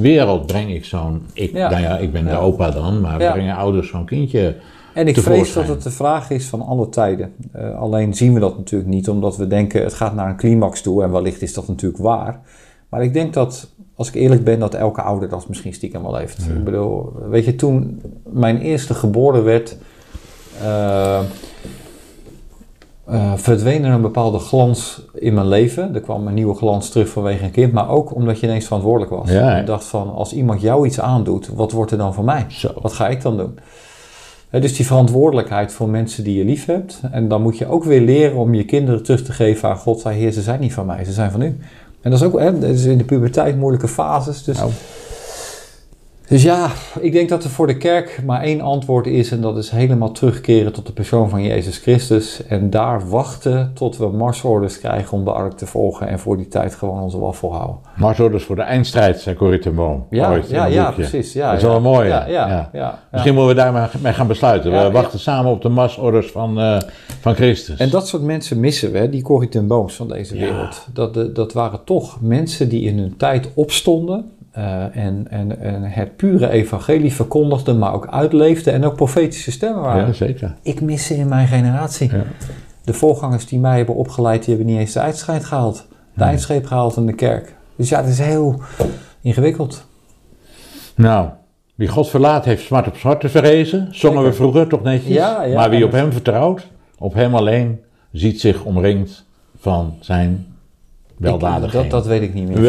wereld breng ik zo'n... Ik, Ja. nou ja, ik ben de opa dan, maar brengen ouders zo'n kindje... En ik vrees dat het de vraag is van alle tijden. Eh, alleen zien we dat natuurlijk niet, omdat we denken het gaat naar een climax toe. En wellicht is dat natuurlijk waar. Maar ik denk dat, als ik eerlijk ben, dat elke ouder dat misschien stiekem wel heeft. Ik bedoel, weet je, toen mijn eerste geboren werd, eh, eh, verdween er een bepaalde glans in mijn leven. Er kwam een nieuwe glans terug vanwege een kind, maar ook omdat je ineens verantwoordelijk was. Ja. Je dacht van, als iemand jou iets aandoet, wat wordt er dan van mij? Zo. Wat ga ik dan doen? Dus die verantwoordelijkheid voor mensen die je lief hebt. En dan moet je ook weer leren om je kinderen terug te geven aan God. Heer, ze zijn niet van mij, ze zijn van u. En dat is ook hè, dat is in de puberteit moeilijke fases. Dus, Nou. Dus ja, ik denk dat er voor de kerk maar één antwoord is. En dat is helemaal terugkeren tot de persoon van Jezus Christus. En daar wachten tot we marsorders krijgen om de ark te volgen. En voor die tijd gewoon onze waffel houden. Marsorders voor de eindstrijd, zei Corrie ten Boom. Ja, ooit ja, precies. Ja, Dat is ja. wel mooi, Ja, ja. Misschien moeten we daar mee gaan besluiten. We wachten samen op de marsorders van, eh, van Christus. En dat soort mensen missen we, die Corrie ten Booms van deze wereld. Dat, de- dat waren toch mensen die in hun tijd opstonden eh, en, en, en het pure evangelie verkondigden, maar ook uitleefden en ook profetische stemmen waren. ja, zeker. Ik mis ze in mijn generatie. Ja. De voorgangers die mij hebben opgeleid, die hebben niet eens de eindscheid gehaald. De eindscheep gehaald in de kerk. Dus ja, het is heel ingewikkeld. Nou, wie God verlaat heeft zwart op zwart te verrezen. Zongen we vroeger toch netjes. Ja, ja. maar wie op hem vertrouwt, op hem alleen, ziet zich omringd van zijn Ik- dat, dat weet ik niet meer.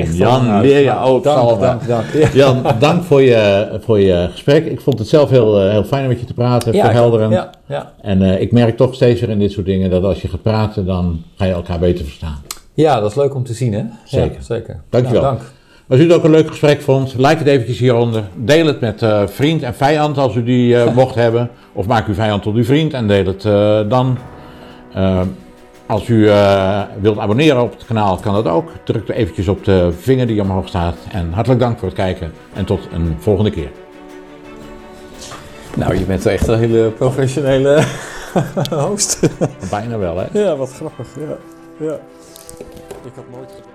Echt Jan, leer je ook Dank, dank, dank. Ja. Jan, dank voor je, voor je gesprek. Ik vond het zelf heel, eh, heel fijn om met je te praten, Ja, verhelderend. Ja, ja. En eh, ik merk toch steeds weer in dit soort dingen dat als je gaat praten, dan ga je elkaar beter verstaan. ja, dat is leuk om te zien, hè? Zeker. Ja, zeker. Dankjewel. Nou, dank. Als u het ook een leuk gesprek vond, like het eventjes hieronder. Deel het met eh, vriend en vijand als u die mocht hebben. Of maak uw vijand tot uw vriend en deel het dan. Als u eh, wilt abonneren op het kanaal, kan dat ook. Druk er eventjes op de vinger die omhoog staat. En hartelijk dank voor het kijken en tot een volgende keer. Nou, je bent echt een hele professionele host. Bijna wel, hè? Ja, wat grappig. Ja. ja. Ik had nooit.